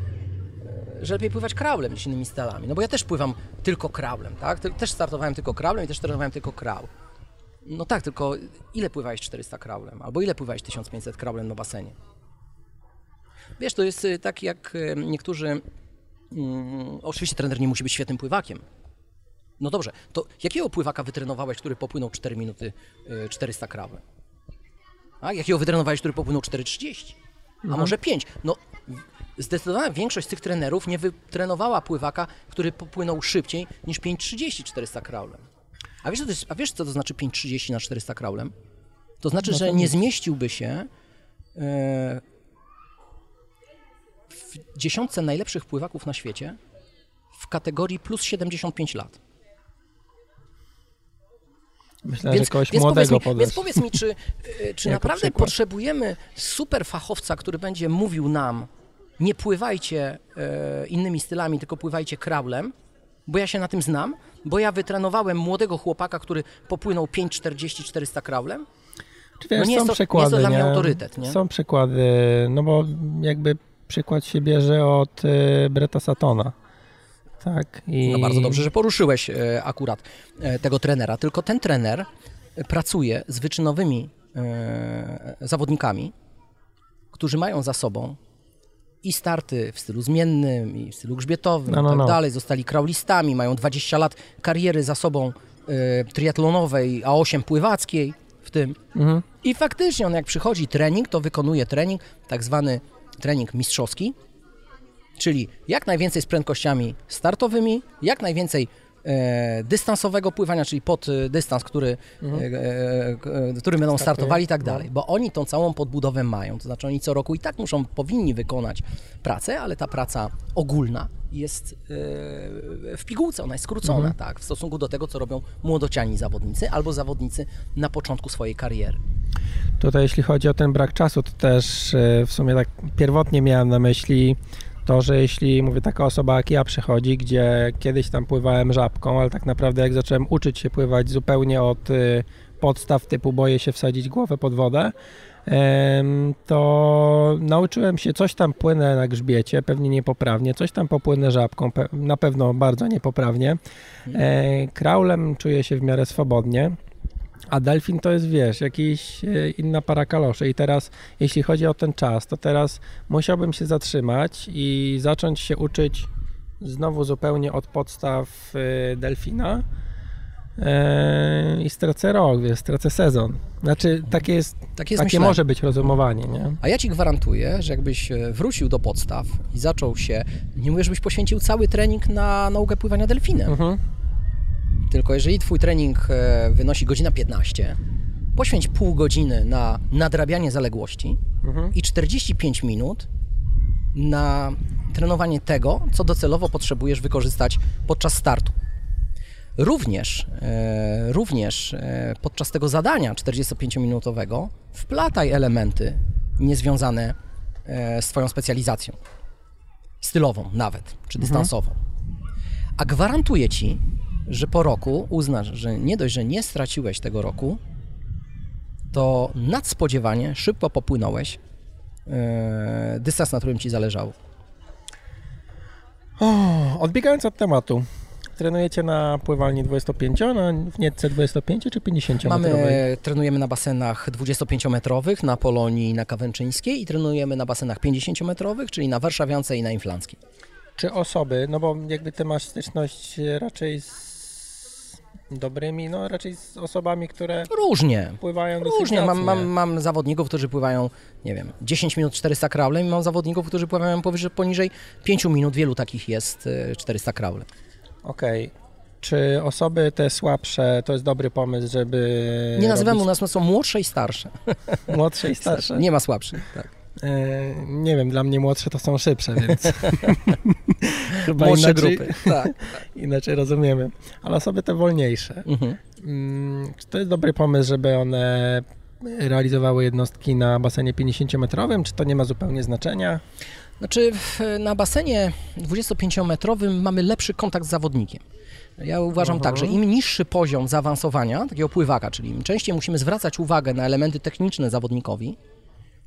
że lepiej pływać kraulem niż innymi stalami. No bo ja też pływam tylko kraulem, tak? Też startowałem tylko kraulem i też trenowałem tylko kraul. No tak, tylko ile pływałeś 400 kraulem? Albo ile pływałeś 1500 kraulem na basenie? Wiesz, to jest y, tak jak y, niektórzy... Mm, oczywiście trener nie musi być świetnym pływakiem. No dobrze, to jakiego pływaka wytrenowałeś, który popłynął 4 minuty 400 y, kraulem? A jakiego wytrenowałeś, który popłynął 4,30? A mhm. może 5? No zdecydowana większość tych trenerów nie wytrenowała pływaka, który popłynął szybciej niż 5.30 400 kraulem. A wiesz, co to jest, a wiesz, co to znaczy 5.30 na 400 kraulem? To znaczy, no to że nie zmieściłby się e, w dziesiątce najlepszych pływaków na świecie w kategorii plus 75 lat. Myślę, więc, że kogoś więc młodego powiedz mi, Więc powiedz mi, czy, e, czy naprawdę potrzebujemy super fachowca, który będzie mówił nam, nie pływajcie e, innymi stylami, tylko pływajcie kraulem, bo ja się na tym znam, bo ja wytrenowałem młodego chłopaka, który popłynął 5,40 400 kraulem. Czy wiesz, no nie, są jest to, przykłady, nie jest to dla mnie autorytet. Nie? Są przykłady, no bo jakby przykład się bierze od y, Breta Satona. Tak. I... No bardzo dobrze, że poruszyłeś e, akurat e, tego trenera. Tylko ten trener pracuje z wyczynowymi zawodnikami, którzy mają za sobą i starty w stylu zmiennym, i w stylu grzbietowym no, no, i tak no. dalej. Zostali kraulistami, mają 20 lat kariery za sobą y, triatlonowej, a 8 pływackiej w tym. Mhm. I faktycznie on jak przychodzi trening, to wykonuje trening, tak zwany trening mistrzowski, czyli jak najwięcej z prędkościami startowymi, jak najwięcej dystansowego pływania, czyli pod e, dystans, który, Mhm. e, e, e, który będą Startuje. startowali i tak No. dalej, bo oni tą całą podbudowę mają, to znaczy oni co roku i tak muszą, powinni wykonać pracę, ale ta praca ogólna jest e, w pigułce, ona jest skrócona, Mhm. tak, w stosunku do tego, co robią młodociani zawodnicy albo zawodnicy na początku swojej kariery. Tutaj jeśli chodzi o ten brak czasu, to też e, w sumie tak pierwotnie miałem na myśli to, że jeśli mówię taka osoba jak ja przychodzi, gdzie kiedyś tam pływałem żabką, ale tak naprawdę jak zacząłem uczyć się pływać zupełnie od e, podstaw typu boję się wsadzić głowę pod wodę, to nauczyłem się coś tam płynę na grzbiecie, pewnie niepoprawnie, coś tam popłynę żabką, na pewno bardzo niepoprawnie. E, Kraulem czuję się w miarę swobodnie. A delfin to jest, wiesz, jakiś e, inna para kaloszy. I teraz, jeśli chodzi o ten czas, to teraz musiałbym się zatrzymać i zacząć się uczyć znowu zupełnie od podstaw e, delfina. E, I stracę rok, wiesz, stracę sezon. Znaczy, takie jest, Tak jest takie może być rozumowanie, nie? A ja ci gwarantuję, że jakbyś wrócił do podstaw i zaczął się, nie mówię, żebyś poświęcił cały trening na naukę pływania delfinem, Mhm. Tylko jeżeli twój trening e, wynosi godzina 15, poświęć pół godziny na nadrabianie zaległości Mhm. i 45 minut na trenowanie tego, co docelowo potrzebujesz wykorzystać podczas startu. Również, e, również e, podczas tego zadania 45-minutowego wplataj elementy niezwiązane z Twoją specjalizacją. Stylową nawet, czy dystansową. A gwarantuję Ci, że po roku uznasz, że nie dość, że nie straciłeś tego roku, to nadspodziewanie szybko popłynąłeś e, dystans, na którym Ci zależało. O, odbiegając od tematu, trenujecie na pływalni 25, na w Nietce 25 czy 50 Mamy, trenujemy na basenach 25-metrowych, na Polonii, na Kawęczyńskiej i trenujemy na basenach 50-metrowych, czyli na Warszawiance i na Inflanckiej. Czy osoby, no bo jakby ty masz styczność raczej z dobrymi, no raczej z osobami, które Różnie. pływają dosyć Różnie. Mam, mam, mam zawodników, którzy pływają, nie wiem, 10 minut 400 kraulem i mam zawodników, którzy pływają powyżej, poniżej 5 minut. Wielu takich jest e, 400 kraulem. Okej. Czy osoby te słabsze to jest dobry pomysł, żeby Nie nazywamy u robić nas, no są młodsze i starsze. młodsze i starsze? Nie ma słabszych. Tak. E, nie wiem, dla mnie młodsze to są szybsze, więc chyba Młodsze inaczej, grupy. Tak. inaczej rozumiemy. Ale osoby te wolniejsze. Mhm. Mm, Czy to jest dobry pomysł, żeby one realizowały jednostki na basenie 50-metrowym, czy to nie ma zupełnie znaczenia? Znaczy, na basenie 25-metrowym mamy lepszy kontakt z zawodnikiem. Ja uważam Mhm. tak, że im niższy poziom zaawansowania takiego pływaka, czyli im częściej musimy zwracać uwagę na elementy techniczne zawodnikowi,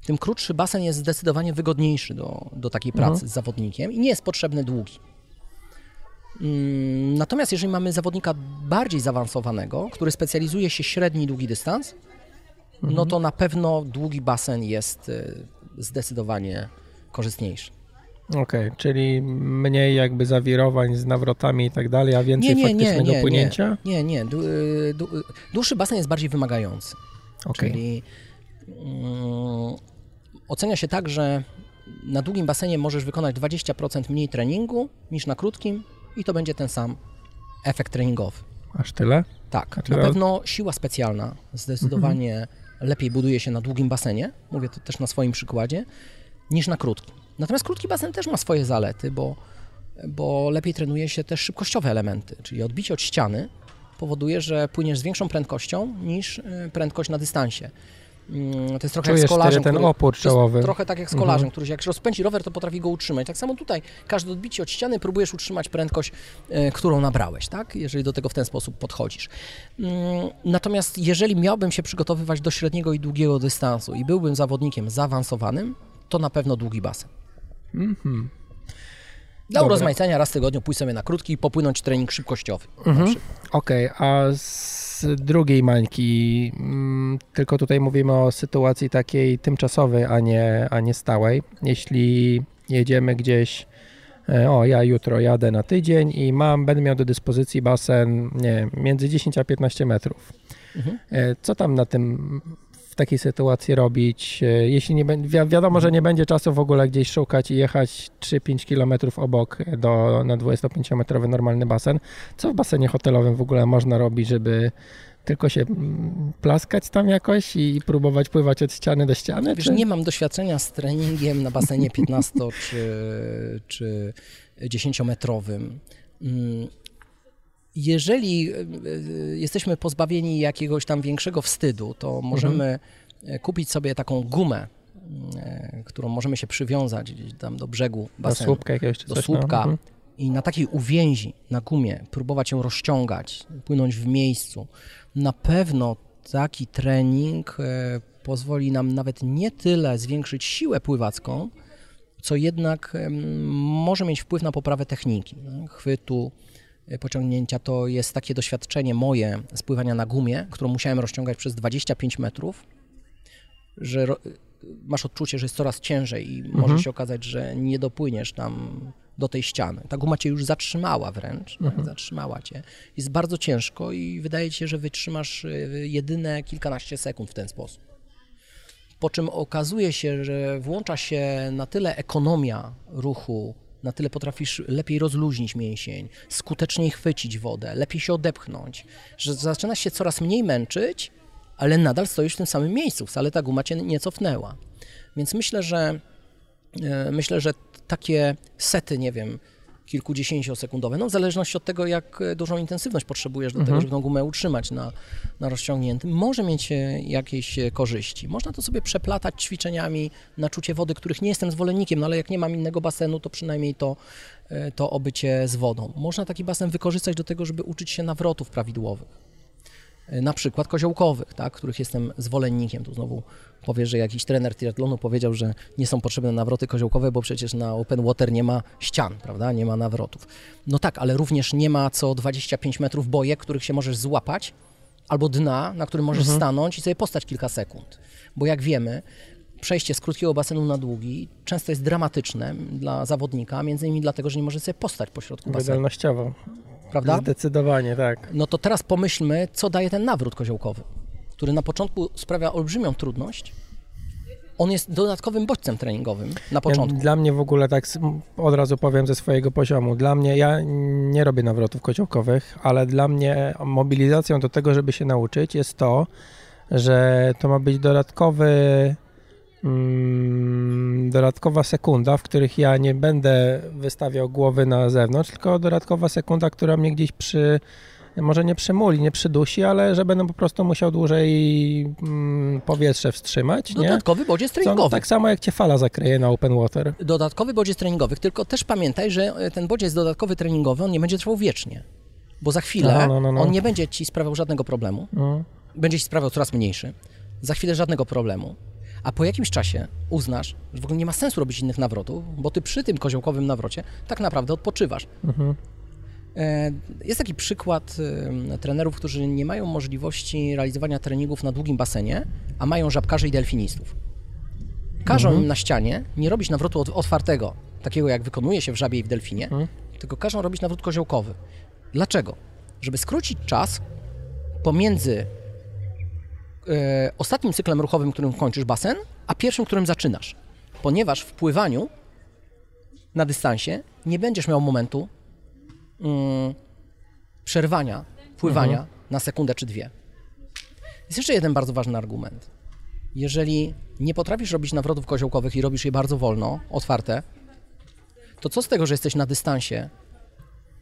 tym krótszy basen jest zdecydowanie wygodniejszy do, do takiej pracy Mhm. z zawodnikiem i nie jest potrzebny długi. Mm, Natomiast jeżeli mamy zawodnika bardziej zaawansowanego, który specjalizuje się średni i długi dystans, Mhm. no to na pewno długi basen jest y, zdecydowanie korzystniejszy. Okej, czyli mniej jakby zawirowań z nawrotami i tak dalej, a więcej Nie, nie, faktycznego nie, płynięcia? Nie, nie. Dłu- y, y, Dłuższy basen jest bardziej wymagający. Okej. Czyli mm, ocenia się tak, że na długim basenie możesz wykonać 20% mniej treningu niż na krótkim i to będzie ten sam efekt treningowy. Aż tyle? Tak, A czy na pewno siła specjalna zdecydowanie Mhm. lepiej buduje się na długim basenie, mówię to też na swoim przykładzie, niż na krótkim. Natomiast krótki basen też ma swoje zalety, bo, bo lepiej trenuje się też szybkościowe elementy, czyli odbicie od ściany powoduje, że płyniesz z większą prędkością niż y, prędkość na dystansie. Mm, To jest trochę Czujesz jak z kolarzem. ten który, opór czołowy. trochę tak jak z kolarzem, który jak się rozpędzi rower, to potrafi go utrzymać. Tak samo tutaj, każde odbicie od ściany próbujesz utrzymać prędkość, e, którą nabrałeś, tak? Jeżeli do tego w ten sposób podchodzisz. Mm, Natomiast jeżeli miałbym się przygotowywać do średniego i długiego dystansu i byłbym zawodnikiem zaawansowanym, to na pewno długi basen. Mhm. Dla Dobra. urozmaicenia raz w tygodniu pójść sobie na krótki i popłynąć trening szybkościowy. Mhm. Okej, a z drugiej mańki, mm, tylko tutaj mówimy o sytuacji takiej tymczasowej, a nie, a nie stałej. Jeśli jedziemy gdzieś, e, o ja jutro jadę na tydzień i mam, będę miał do dyspozycji basen, nie między 10 a 15 metrów. Mhm. E, Co tam na tym w takiej sytuacji robić? E, jeśli nie wi wiadomo, że nie będzie czasu w ogóle gdzieś szukać i jechać 3-5 km obok do, na 25-metrowy normalny basen. Co w basenie hotelowym w ogóle można robić, żeby tylko się mm, plaskać tam jakoś i próbować pływać od ściany do ściany? Wiesz, czy? nie mam doświadczenia z treningiem na basenie 15 czy, czy 10-metrowym. Mm, jeżeli e, e, jesteśmy pozbawieni jakiegoś tam większego wstydu, to możemy mhm. kupić sobie taką gumę, którą możemy się przywiązać gdzieś tam do brzegu basenu. Do słupka jakiegoś czy Do coś, no. słupka. No. I na takiej uwięzi na gumie próbować ją rozciągać, płynąć w miejscu. Na pewno taki trening pozwoli nam nawet nie tyle zwiększyć siłę pływacką, co jednak może mieć wpływ na poprawę techniki, no, chwytu, pociągnięcia. To jest takie doświadczenie moje spływania na gumie, którą musiałem rozciągać przez 25 metrów, że masz odczucie, że jest coraz ciężej i mhm. może się okazać, że nie dopłyniesz tam do tej ściany. Ta guma cię już zatrzymała wręcz, tak? mhm. zatrzymała cię. Jest bardzo ciężko i wydaje ci się, że wytrzymasz e, jedyne kilkanaście sekund w ten sposób po czym okazuje się, że włącza się na tyle ekonomia ruchu, na tyle potrafisz lepiej rozluźnić mięsień, skuteczniej chwycić wodę, lepiej się odepchnąć, że zaczynasz się coraz mniej męczyć, ale nadal stoisz w tym samym miejscu, wcale ta guma cię nie cofnęła. Więc myślę, że e, myślę, że takie sety, nie wiem, kilkudziesięciosekundowe, no w zależności od tego, jak dużą intensywność potrzebujesz do mhm. tego, żeby tą gumę utrzymać na, na rozciągniętym, może mieć e, jakieś e, korzyści. Można to sobie przeplatać ćwiczeniami na czucie wody, których nie jestem zwolennikiem, no ale jak nie mam innego basenu, to przynajmniej to, e, to obycie z wodą. Można taki basen wykorzystać do tego, żeby uczyć się nawrotów prawidłowych na przykład koziołkowych, tak, których jestem zwolennikiem. Tu znowu powie, że jakiś trener triatlonu powiedział, że nie są potrzebne nawroty koziołkowe, bo przecież na open water nie ma ścian, prawda, nie ma nawrotów. No tak, ale również nie ma co 25 metrów bojek, których się możesz złapać, albo dna, na którym możesz mhm. stanąć i sobie postać kilka sekund. Bo jak wiemy, przejście z krótkiego basenu na długi często jest dramatyczne dla zawodnika, między innymi dlatego, że nie może sobie postać pośrodku basenu. Wydolnościowo prawda? Zdecydowanie, tak. No to teraz pomyślmy, co daje ten nawrót koziołkowy, który na początku sprawia olbrzymią trudność. On jest dodatkowym bodźcem treningowym na początku. Dla mnie w ogóle tak od razu powiem ze swojego poziomu. Dla mnie, ja nie robię nawrotów koziołkowych, ale dla mnie mobilizacją do tego, żeby się nauczyć jest to, że to ma być dodatkowy dodatkowa sekunda, w których ja nie będę wystawiał głowy na zewnątrz, tylko dodatkowa sekunda, która mnie gdzieś przy, może nie przymuli, nie przydusi, ale że będę po prostu musiał dłużej mm, powietrze wstrzymać. Dodatkowy nie? bodziec treningowy. tak samo jak cię fala zakryje na open water. Dodatkowy bodziec treningowy, tylko też pamiętaj, że e, ten bodziec dodatkowy treningowy, on nie będzie trwał wiecznie, bo za chwilę no, no, no, on nie będzie ci sprawiał żadnego problemu, no. będzie ci sprawiał coraz mniejszy, za chwilę żadnego problemu a po jakimś czasie uznasz, że w ogóle nie ma sensu robić innych nawrotów, bo ty przy tym koziołkowym nawrocie tak naprawdę odpoczywasz. Mhm. E, jest taki przykład trenerów, którzy nie mają możliwości realizowania treningów na długim basenie, a mają żabkarzy i delfinistów. Każą mhm. im na ścianie nie robić nawrotu otwartego, takiego jak wykonuje się w żabie i w delfinie, mhm. tylko każą robić nawrót koziołkowy. Dlaczego? Żeby skrócić czas pomiędzy e, ostatnim cyklem ruchowym, którym kończysz basen, a pierwszym, którym zaczynasz. Ponieważ w pływaniu na dystansie nie będziesz miał momentu mm, przerwania pływania mhm. na sekundę czy dwie. Jest jeszcze jeden bardzo ważny argument. Jeżeli nie potrafisz robić nawrotów koziołkowych i robisz je bardzo wolno, otwarte, to co z tego, że jesteś na dystansie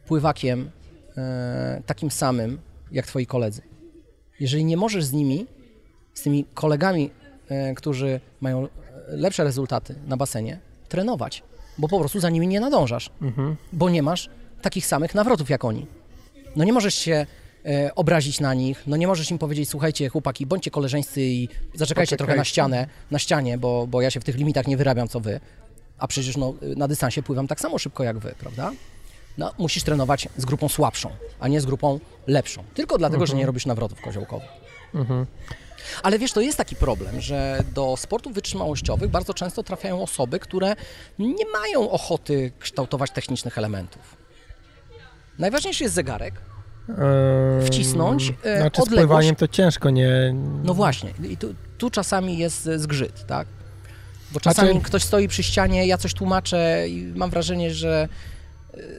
pływakiem e, takim samym jak twoi koledzy? Jeżeli nie możesz z nimi z tymi kolegami, e, którzy mają lepsze rezultaty na basenie, trenować, bo po prostu za nimi nie nadążasz, mhm. bo nie masz takich samych nawrotów jak oni. No nie możesz się e, obrazić na nich, no nie możesz im powiedzieć, słuchajcie chłopaki, bądźcie koleżeńscy i zaczekajcie trochę na ścianę, na ścianie, bo, bo ja się w tych limitach nie wyrabiam co wy, a przecież no, na dystansie pływam tak samo szybko jak wy, prawda? No, musisz trenować z grupą słabszą, a nie z grupą lepszą. Tylko dlatego, mhm. że nie robisz nawrotów koziołkowych. Mhm. Ale wiesz, to jest taki problem, że do sportów wytrzymałościowych bardzo często trafiają osoby, które nie mają ochoty kształtować technicznych elementów. Najważniejszy jest zegarek, wcisnąć, e, Znaczy z pływaniem to ciężko, nie... No właśnie, i tu, tu czasami jest e, zgrzyt, tak? Bo czasami Znaczy- ktoś stoi przy ścianie, ja coś tłumaczę i mam wrażenie, że,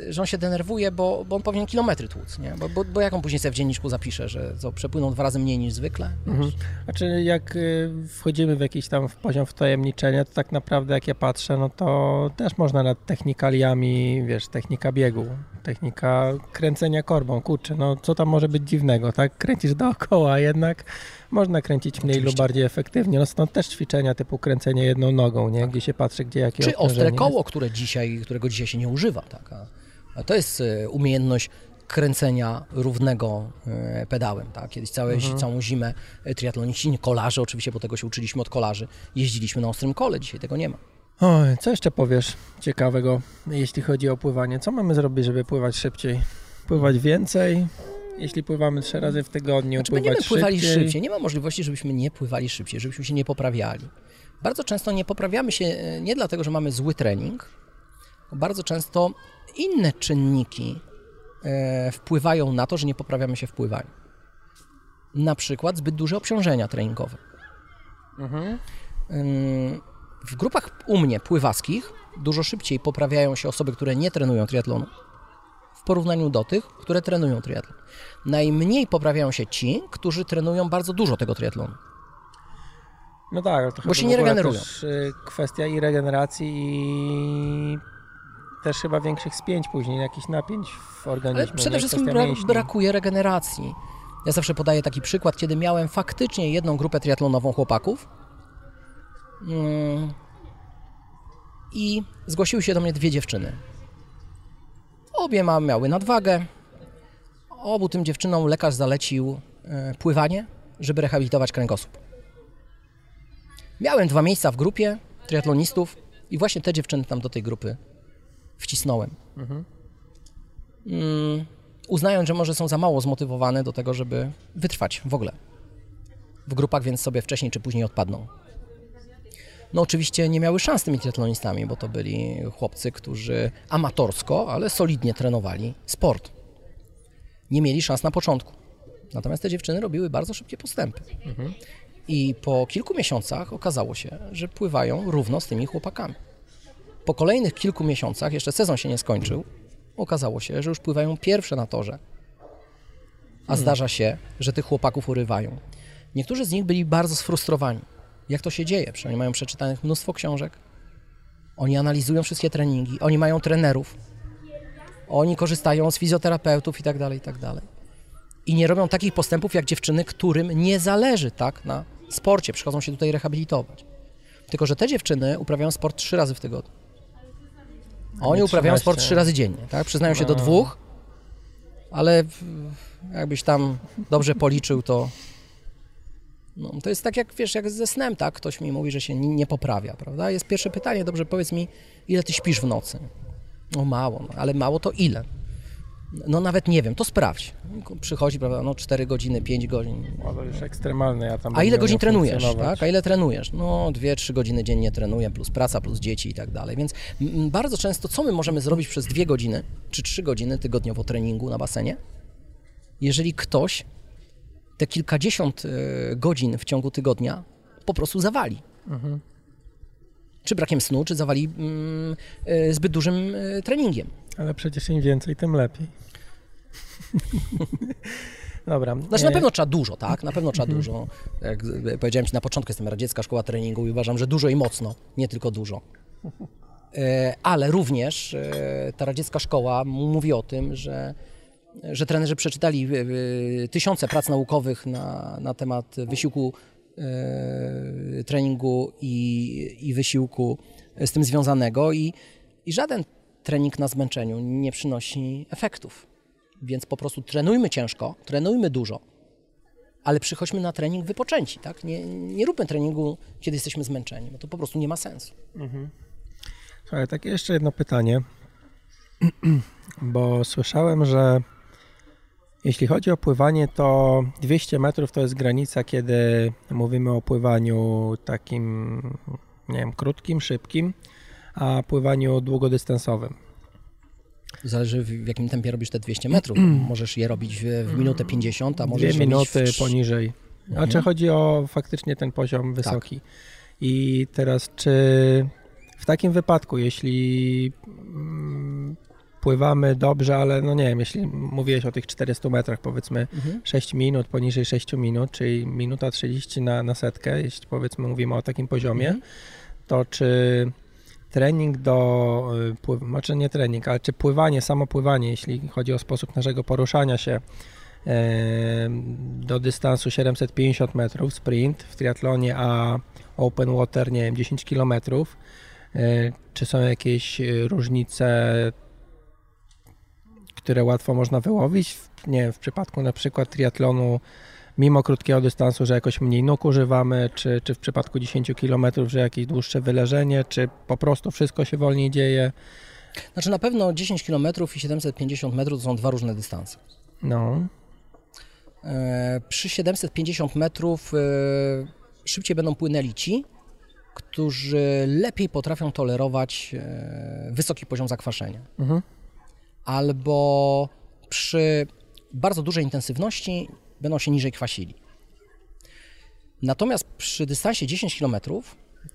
że on się denerwuje, bo, bo on powinien kilometry tłuc, nie? Bo, bo, bo jak on później sobie w dzienniczku zapisze, że co, przepłynął dwa razy mniej niż zwykle? Mhm. Znaczy jak y, wchodzimy w jakiś tam poziom wtajemniczenia, to tak naprawdę jak ja patrzę, no to też można nad technikaliami, wiesz, technika biegu, technika kręcenia korbą, kurczę, no co tam może być dziwnego, tak? Kręcisz dookoła, jednak można kręcić mniej lub Oczywiście. bardziej efektywnie. No stąd też ćwiczenia typu kręcenie jedną nogą, nie? Gdzie się patrzy, gdzie jakie Czy ostre koło, które dzisiaj, którego dzisiaj się nie używa, tak? A, a to jest e, umiejętność kręcenia równego e, pedałem, tak? Kiedyś całe, Mhm. całą zimę e, triatloniści, kolarze oczywiście, bo tego się uczyliśmy od kolarzy, jeździliśmy na ostrym kole, dzisiaj tego nie ma. Oj, co jeszcze powiesz ciekawego, jeśli chodzi o pływanie? Co mamy zrobić, żeby pływać szybciej? Pływać więcej? Jeśli pływamy trzy razy w tygodniu, Znaczy pływać będziemy pływali szybciej? szybciej. Nie ma możliwości, żebyśmy nie pływali szybciej, żebyśmy się nie poprawiali. Bardzo często nie poprawiamy się e, nie dlatego, że mamy zły trening, bardzo często inne czynniki e, wpływają na to, że nie poprawiamy się w pływaniu. Na przykład zbyt duże obciążenia treningowe. Mhm. W grupach u mnie pływackich dużo szybciej poprawiają się osoby, które nie trenują triatlonu w porównaniu do tych, które trenują triatlon. Najmniej poprawiają się ci, którzy trenują bardzo dużo tego triatlonu. No tak, ale to chyba się nie regenerują. Też, y, kwestia i regeneracji i też chyba większych spięć później, jakichś napięć w organizmie. Ale przede wszystkim bra- mięśni. brakuje regeneracji. Ja zawsze podaję taki przykład, kiedy miałem faktycznie jedną grupę triatlonową chłopaków mm, i zgłosiły się do mnie dwie dziewczyny. Obie ma, miały nadwagę. Obu tym dziewczynom lekarz zalecił e, pływanie, żeby rehabilitować kręgosłup. Miałem dwa miejsca w grupie triatlonistów i właśnie te dziewczyny tam do tej grupy wcisnąłem. Mhm. Mm, uznając, że może są za mało zmotywowane do tego, żeby wytrwać w ogóle w grupach, więc sobie wcześniej czy później odpadną. No oczywiście nie miały szans z tymi triatlonistami, bo to byli chłopcy, którzy amatorsko, ale solidnie trenowali sport. Nie mieli szans na początku. Natomiast te dziewczyny robiły bardzo szybkie postępy. I po kilku miesiącach okazało się, że pływają równo z tymi chłopakami. Po kolejnych kilku miesiącach, jeszcze sezon się nie skończył, okazało się, że już pływają pierwsze na torze. A zdarza się, że tych chłopaków urywają. Niektórzy z nich byli bardzo sfrustrowani. Jak to się dzieje? Przecież oni mają przeczytanych mnóstwo książek. Oni analizują wszystkie treningi, oni mają trenerów. Oni korzystają z fizjoterapeutów i tak dalej, i tak dalej. I nie robią takich postępów jak dziewczyny, którym nie zależy tak na sporcie, przychodzą się tutaj rehabilitować. Tylko, że te dziewczyny uprawiają sport trzy razy w tygodniu. Oni uprawiają 13. sport trzy razy dziennie, tak? Przyznają się do No. dwóch, ale jakbyś tam dobrze policzył, to no, to jest tak jak, wiesz, jak ze snem, tak? Ktoś mi mówi, że się nie, poprawia, prawda? Jest pierwsze pytanie, dobrze, powiedz mi, ile ty śpisz w nocy? No mało, no, ale mało to ile? No nawet nie wiem, to sprawdź. Przychodzi, prawda, no 4 godziny, 5 godzin. O, to już ekstremalne, ja tam A ile godzin trenujesz, tak? A ile trenujesz? No 2-3 godziny dziennie trenuję, plus praca, plus dzieci i tak dalej. Więc bardzo często, co my możemy zrobić przez 2 godziny, czy 3 godziny tygodniowo treningu na basenie, jeżeli ktoś te kilkadziesiąt e, godzin w ciągu tygodnia po prostu zawali. Czy brakiem snu, czy zawali mm, e, zbyt dużym e, treningiem. Ale przecież im więcej, tym lepiej. Dobra. Znaczy na pewno trzeba dużo, tak? Na pewno trzeba dużo. Jak powiedziałem Ci na początku, jestem radziecka szkoła treningu i uważam, że dużo i mocno, nie tylko dużo. Ale również ta radziecka szkoła mówi o tym, że, że trenerzy przeczytali e, e, tysiące prac naukowych na, na temat wysiłku e, treningu i, i wysiłku z tym związanego i, i żaden trening na zmęczeniu nie przynosi efektów. Więc po prostu trenujmy ciężko, trenujmy dużo, ale przychodźmy na trening wypoczęci, tak? Nie, nie róbmy treningu, kiedy jesteśmy zmęczeni, bo to po prostu nie ma sensu. Słuchaj, takie jeszcze jedno pytanie, bo słyszałem, że jeśli chodzi o pływanie, to 200 metrów to jest granica, kiedy mówimy o pływaniu takim, nie wiem, krótkim, szybkim, a pływaniu długodystansowym. Zależy w jakim tempie robisz te 200 metrów. Możesz je robić w, minutę 50, a możesz Dwie minuty w... poniżej. A Mhm. czy chodzi o faktycznie ten poziom wysoki? I teraz, czy w takim wypadku, jeśli mm, pływamy dobrze, ale no nie wiem, jeśli mówiłeś o tych 400 metrach, powiedzmy Mhm. 6 minut, poniżej 6 minut, czyli minuta 30 na, na setkę, jeśli powiedzmy mówimy o takim poziomie, Mhm. to czy trening do pływania, znaczy nie trening, ale czy pływanie, samo pływanie, jeśli chodzi o sposób naszego poruszania się do dystansu 750 metrów sprint w triatlonie, a open water, nie wiem, 10 kilometrów, e, czy są jakieś e, różnice, które łatwo można wyłowić? Nie wiem, w przypadku na przykład triatlonu mimo krótkiego dystansu, że jakoś mniej nóg używamy, czy, czy w przypadku 10 km, że jakieś dłuższe wyleżenie, czy po prostu wszystko się wolniej dzieje. Znaczy na pewno 10 km i 750 metrów to są dwa różne dystanse. No, E, Przy 750 metrów e, szybciej będą płynęli ci, którzy lepiej potrafią tolerować e, wysoki poziom zakwaszenia. mhm. Albo przy bardzo dużej intensywności będą się niżej kwasili. Natomiast przy dystansie 10 km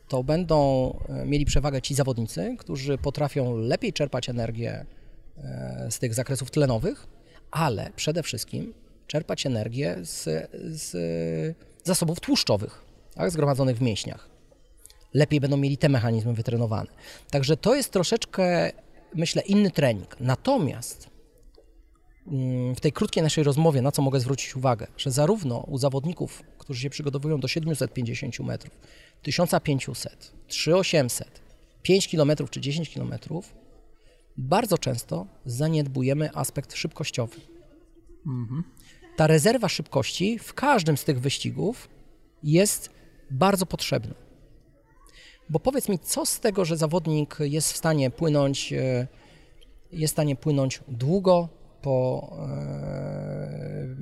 to będą e, mieli przewagę ci zawodnicy, którzy potrafią lepiej czerpać energię e, z tych zakresów tlenowych, ale przede wszystkim czerpać energię z, z zasobów tłuszczowych, tak, zgromadzonych w mięśniach. Lepiej będą mieli te mechanizmy wytrenowane. Także to jest troszeczkę, myślę, inny trening. Natomiast mm, w tej krótkiej naszej rozmowie, na co mogę zwrócić uwagę, że zarówno u zawodników, którzy się przygotowują do 750 metrów, 1500, 3800, 5 km czy 10 km, bardzo często zaniedbujemy aspekt szybkościowy. Ta rezerwa szybkości w każdym z tych wyścigów jest bardzo potrzebna. Bo powiedz mi, co z tego, że zawodnik jest w stanie płynąć, e, jest w stanie płynąć długo po,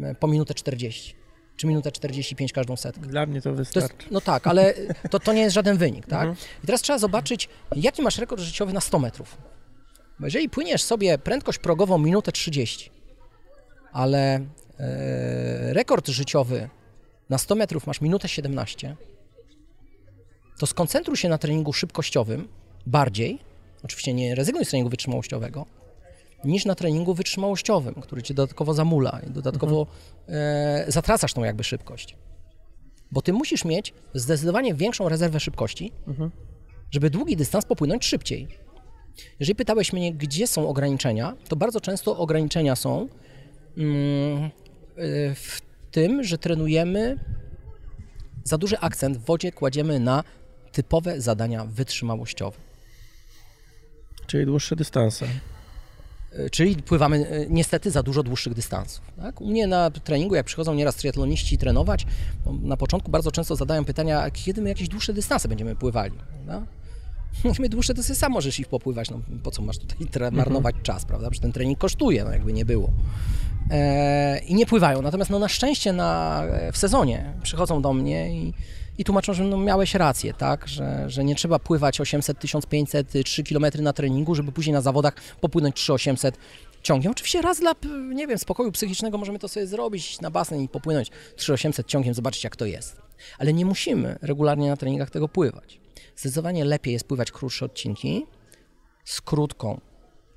e, po minutę 40, czy minutę 45 każdą setkę. Dla mnie to To wystarczy. jest, no tak, ale to, to nie jest żaden wynik, tak? I teraz trzeba zobaczyć, jaki masz rekord życiowy na 100 metrów. Bo jeżeli płyniesz sobie prędkość progową minutę 30, ale e, rekord życiowy na 100 metrów masz minutę 17, to skoncentruj się na treningu szybkościowym bardziej, oczywiście nie rezygnuj z treningu wytrzymałościowego, niż na treningu wytrzymałościowym, który cię dodatkowo zamula i dodatkowo e, zatracasz tą jakby szybkość. Bo ty musisz mieć zdecydowanie większą rezerwę szybkości, żeby długi dystans popłynąć szybciej. Jeżeli pytałeś mnie, gdzie są ograniczenia, to bardzo często ograniczenia są mm, y, w tym, że trenujemy za duży akcent w wodzie kładziemy na typowe zadania wytrzymałościowe. Czyli dłuższe dystanse. Y, Czyli pływamy y, niestety za dużo dłuższych dystansów. Tak? U mnie na treningu, jak przychodzą nieraz triatloniści trenować, to na początku bardzo często zadają pytania, kiedy my jakieś dłuższe dystanse będziemy pływali. No? My dłuższe to sobie sam możesz ich popływać, no po co masz tutaj tra- marnować czas, prawda? Przecież ten trening kosztuje, no jakby nie było. E, I nie pływają, natomiast no na szczęście na, w sezonie przychodzą do mnie i, i tłumaczą, że no miałeś rację, tak? Że, że nie trzeba pływać 800, 1500, 3 km na treningu, żeby później na zawodach popłynąć 3800 ciągiem. Oczywiście raz dla, nie wiem, spokoju psychicznego możemy to sobie zrobić, na basen i popłynąć 3800 ciągiem, zobaczyć jak to jest. Ale nie musimy regularnie na treningach tego pływać. Zdecydowanie lepiej jest pływać krótsze odcinki z krótką,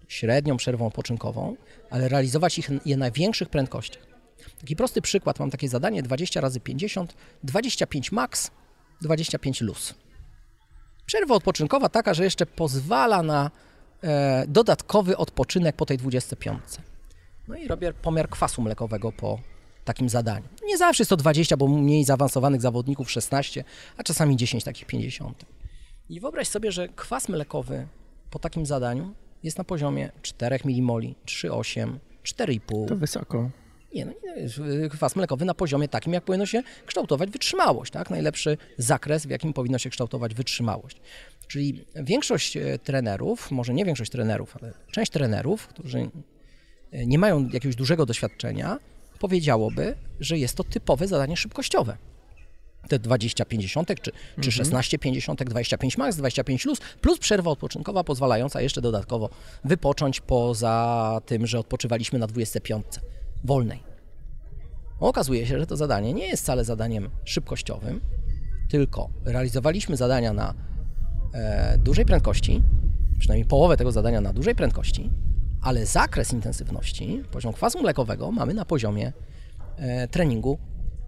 średnią przerwą odpoczynkową, ale realizować ich je na większych prędkościach. Taki prosty przykład, mam takie zadanie 20 razy 50, 25 max, 25 luz. Przerwa odpoczynkowa taka, że jeszcze pozwala na e, dodatkowy odpoczynek po tej 25. No i robię pomiar kwasu mlekowego po takim zadaniu. Nie zawsze jest to 20, bo mniej zaawansowanych zawodników 16, a czasami 10 takich 50. I wyobraź sobie, że kwas mlekowy po takim zadaniu jest na poziomie 4 mmol, 3,8, 4,5. To wysoko. Nie, no nie, y, kwas mlekowy na poziomie takim, jak powinno się kształtować wytrzymałość, tak? Najlepszy zakres, w jakim powinno się kształtować wytrzymałość. Czyli większość e, trenerów, może nie większość trenerów, ale część trenerów, którzy e, nie mają jakiegoś dużego doświadczenia, powiedziałoby, że jest to typowe zadanie szybkościowe. te 20 50 czy, czy 16 50, 25 max, 25 luz, plus przerwa odpoczynkowa pozwalająca jeszcze dodatkowo wypocząć poza tym, że odpoczywaliśmy na 25 wolnej. Okazuje się, że to zadanie nie jest wcale zadaniem szybkościowym, tylko realizowaliśmy zadania na e, dużej prędkości, przynajmniej połowę tego zadania na dużej prędkości, ale zakres intensywności, poziom kwasu mlekowego mamy na poziomie e, treningu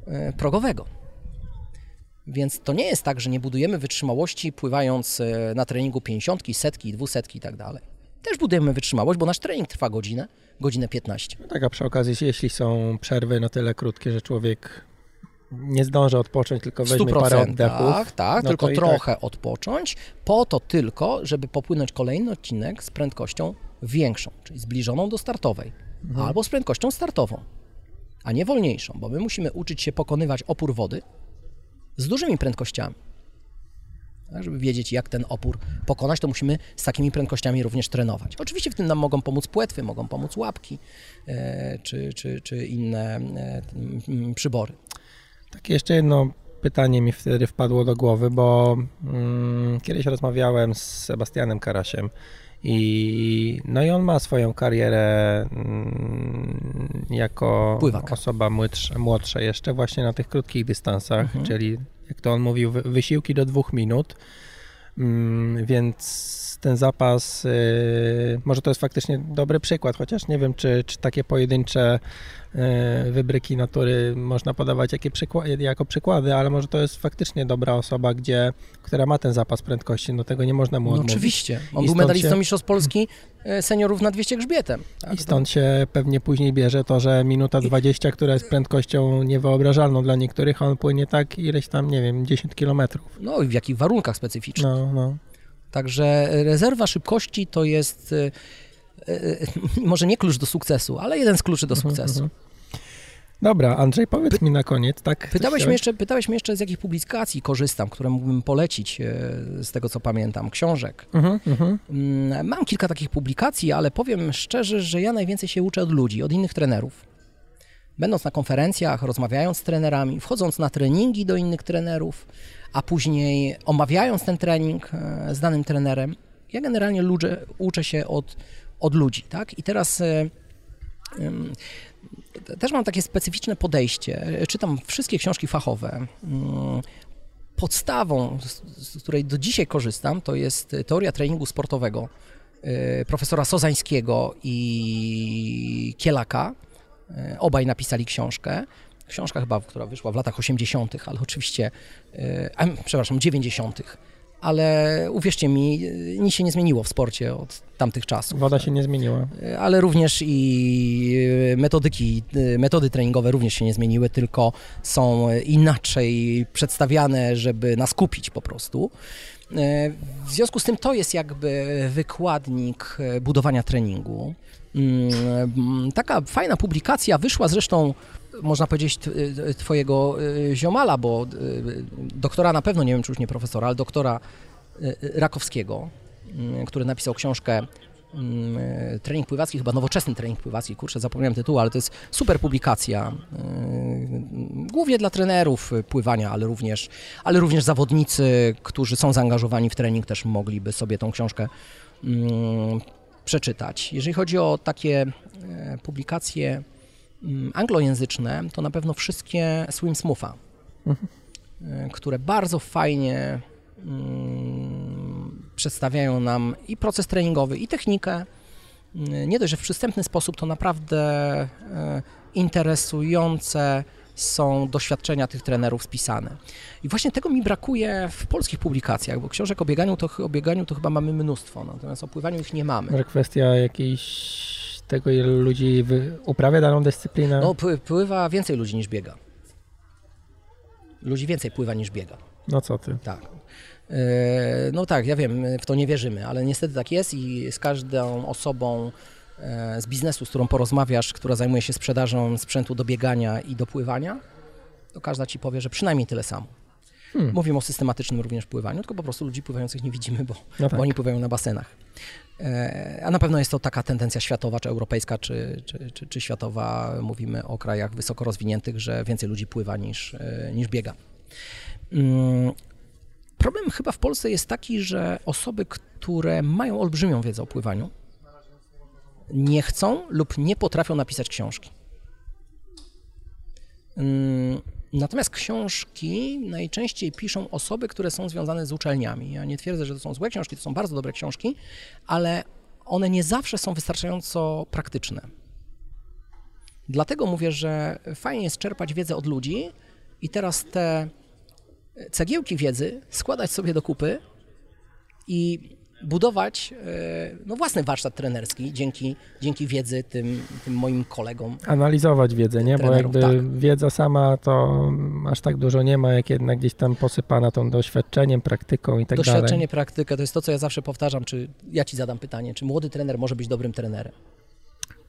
e, progowego. Więc to nie jest tak, że nie budujemy wytrzymałości pływając e, na treningu 50, setki, dwusetki i tak dalej. Też budujemy wytrzymałość, bo nasz trening trwa godzinę, godzinę 15. No tak, a przy okazji, jeśli są przerwy na tyle krótkie, że człowiek nie zdąży odpocząć, tylko weźmie parę 100%, oddechów. tak, tak, no tylko i trochę odpocząć, po to tylko, żeby popłynąć kolejny odcinek z prędkością większą, czyli zbliżoną do startowej, Mhm. albo z prędkością startową, a nie wolniejszą, bo my musimy uczyć się pokonywać opór wody z dużymi prędkościami. Tak, żeby wiedzieć, jak ten opór pokonać, to musimy z takimi prędkościami również trenować. Oczywiście w tym nam mogą pomóc płetwy, mogą pomóc łapki e, czy, czy, czy inne e, m, przybory. Takie jeszcze jedno pytanie mi wtedy wpadło do głowy, bo mm, kiedyś rozmawiałem z Sebastianem Karasiem i no i on ma swoją karierę mm, jako Pływak. osoba młodsza, młodsza jeszcze właśnie na tych krótkich dystansach, Mhm. czyli jak to on mówił, wy- wysiłki do dwóch minut, Mm, więc ten zapas, y, może to jest faktycznie dobry przykład, chociaż nie wiem, czy, czy takie pojedyncze y, wybryki natury można podawać jakie przykła- jako przykłady, ale może to jest faktycznie dobra osoba, gdzie, która ma ten zapas prędkości, no tego nie można mu No odmówić. oczywiście. On I był medalistą się- Mistrzostw Polski e, seniorów na 200 grzbietem. Tak, I stąd się pewnie później bierze to, że minuta 20, która jest prędkością niewyobrażalną dla niektórych, on płynie tak ileś tam, nie wiem, 10 kilometrów. No i w jakich warunkach specyficznych. No, no. Także rezerwa szybkości to jest e, e, może nie klucz do sukcesu, ale jeden z kluczy do Mhm, sukcesu. Dobra, Andrzej, powiedz mi na koniec, tak? Pytałeś mnie, jeszcze, pytałeś mnie jeszcze, z jakich publikacji korzystam, które mógłbym polecić, e, z tego co pamiętam, książek. Mhm, mhm. Mm, Mam kilka takich publikacji, ale powiem szczerze, że ja najwięcej się uczę od ludzi, od innych trenerów. Będąc na konferencjach, rozmawiając z trenerami, wchodząc na treningi do innych trenerów, a później omawiając ten trening e, z danym trenerem, ja generalnie ludzie, uczę się od, od ludzi, tak? I teraz e, też mam takie specyficzne podejście. Czytam wszystkie książki fachowe. Mm, Podstawą, z, z której do dzisiaj korzystam, to jest teoria treningu sportowego e, profesora Sozańskiego i Kielaka. E, Obaj napisali książkę. Książka chyba, która wyszła w latach 80., ale oczywiście, e, a, przepraszam, 90., ale uwierzcie mi, e, nic się nie zmieniło w sporcie od tamtych czasów. Woda się nie zmieniła. Ale również i metodyki, metody treningowe również się nie zmieniły, tylko są inaczej przedstawiane, żeby nas kupić po prostu. W związku z tym to jest jakby wykładnik budowania treningu. Mm, mm, Taka fajna publikacja wyszła zresztą, można powiedzieć, e, twojego e, ziomala, bo e, doktora na pewno, nie wiem czy już nie profesora, ale doktora e, Rakowskiego, mm, który napisał książkę mm, e, trening pływacki, chyba nowoczesny trening pływacki, kurczę, zapomniałem tytułu, ale to jest super publikacja, e, głównie dla trenerów e, pływania, ale również, ale również zawodnicy, którzy są zaangażowani w trening, też mogliby sobie tą książkę przeczytać. Jeżeli chodzi o takie e, publikacje mm, anglojęzyczne, to na pewno wszystkie Swim Smootha, e, które bardzo fajnie mm, przedstawiają nam i proces treningowy, i technikę. Mm, Nie dość, że w przystępny sposób to naprawdę e, interesujące są doświadczenia tych trenerów spisane. I właśnie tego mi brakuje w polskich publikacjach, bo książek o bieganiu to, o bieganiu to chyba mamy mnóstwo, natomiast o pływaniu ich nie mamy. Może kwestia jakiejś tego, ile ludzi uprawia daną dyscyplinę? No, pły- pływa więcej ludzi niż biega. Ludzi więcej pływa niż biega. No co ty? Tak. E, No tak, ja wiem, w to nie wierzymy, ale niestety tak jest i z każdą osobą z biznesu, z którą porozmawiasz, która zajmuje się sprzedażą sprzętu do biegania i do pływania, to każda ci powie, że przynajmniej tyle samo. Hmm. Mówimy o systematycznym również pływaniu, tylko po prostu ludzi pływających nie widzimy, bo, No tak. bo oni pływają na basenach. E, A na pewno jest to taka tendencja światowa, czy europejska, czy, czy, czy, czy światowa. Mówimy o krajach wysoko rozwiniętych, że więcej ludzi pływa niż, e, niż biega. Mm, problem chyba w Polsce jest taki, że osoby, które mają olbrzymią wiedzę o pływaniu, nie chcą lub nie potrafią napisać książki. Natomiast książki najczęściej piszą osoby, które są związane z uczelniami. Ja nie twierdzę, że to są złe książki, to są bardzo dobre książki, ale one nie zawsze są wystarczająco praktyczne. Dlatego mówię, że fajnie jest czerpać wiedzę od ludzi i teraz te cegiełki wiedzy składać sobie do kupy i budować e, no, własny warsztat trenerski dzięki, dzięki wiedzy tym, tym moim kolegom. Analizować wiedzę, nie? Bo jakby tak. wiedza sama to aż tak dużo nie ma, jak jednak gdzieś tam posypana tą doświadczeniem, praktyką i tak Doświadczenie, dalej. Doświadczenie, praktyka to jest to, co ja zawsze powtarzam, czy ja ci zadam pytanie, czy młody trener może być dobrym trenerem?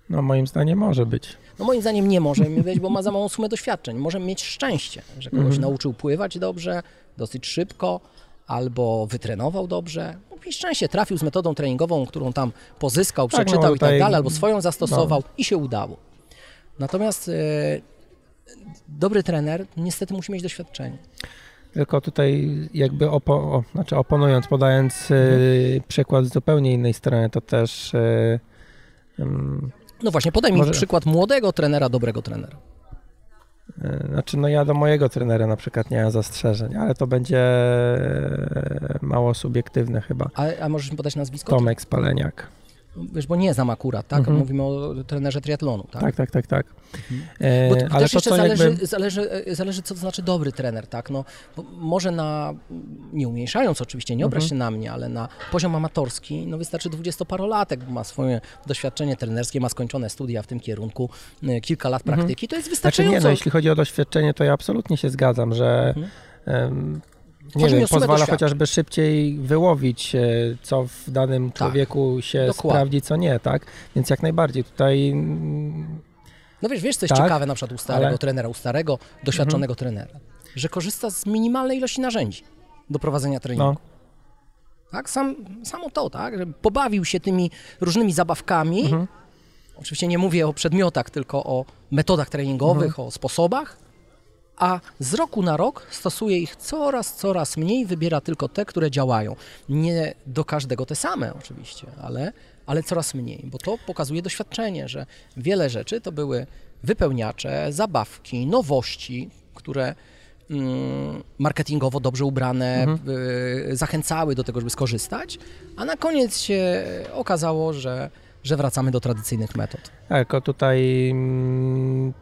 No moim zdaniem może być. No moim zdaniem nie może być, bo ma za małą sumę doświadczeń. Może mieć szczęście, że kogoś -hmm. nauczył pływać dobrze, dosyć szybko, albo wytrenował dobrze. Mieć szczęście, trafił z metodą treningową, którą tam pozyskał, tak, przeczytał no, i tak dalej, albo swoją zastosował no. i się udało. Natomiast e, dobry trener niestety musi mieć doświadczenie. Tylko tutaj jakby opo o, znaczy oponując, podając mhm. przykład z zupełnie innej strony, to też e, no właśnie, podaj mi Może... przykład młodego trenera, dobrego trenera. E, znaczy, no ja do mojego trenera na przykład nie mam zastrzeżeń, ale to będzie e, mało subiektywne chyba. A, a możesz mi podać nazwisko? Tomek Spaleniak. Wiesz, bo nie znam akurat, tak? Mhm. Mówimy o trenerze triatlonu, tak? Tak, tak, tak, tak. Mhm. E, bo, bo ale to, jeszcze zależy, jakby... zależy, e, zależy, co to znaczy dobry trener, tak? No, może na, nie umniejszając oczywiście, nie obraź mhm. się na mnie, ale na poziom amatorski, no wystarczy dwudziestoparolatek, bo ma swoje doświadczenie trenerskie, ma skończone studia w tym kierunku, e, kilka lat mhm. praktyki, to jest wystarczająco. Znaczy nie, no, jeśli chodzi o doświadczenie, to ja absolutnie się zgadzam, że um, nie wiem, pozwala chociażby szybciej wyłowić, co w danym tak, człowieku się dokładnie. sprawdzi, co nie, tak? Więc jak najbardziej tutaj... Mm, no wiesz, wiesz, co jest tak, ciekawe na przykład u starego ale... trenera, u starego, doświadczonego mhm. trenera, że korzysta z minimalnej ilości narzędzi do prowadzenia treningu. No. Tak, Sam, samo to, tak, że pobawił się tymi różnymi zabawkami. Mhm. Oczywiście nie mówię o przedmiotach, tylko o metodach treningowych, mhm. o sposobach a z roku na rok stosuje ich coraz, coraz mniej, wybiera tylko te, które działają. Nie do każdego te same oczywiście, ale, ale coraz mniej, bo to pokazuje doświadczenie, że wiele rzeczy to były wypełniacze, zabawki, nowości, które mm, marketingowo dobrze ubrane, mhm. y, zachęcały do tego, żeby skorzystać, a na koniec się okazało, że, że wracamy do tradycyjnych metod. Tak, tutaj mm,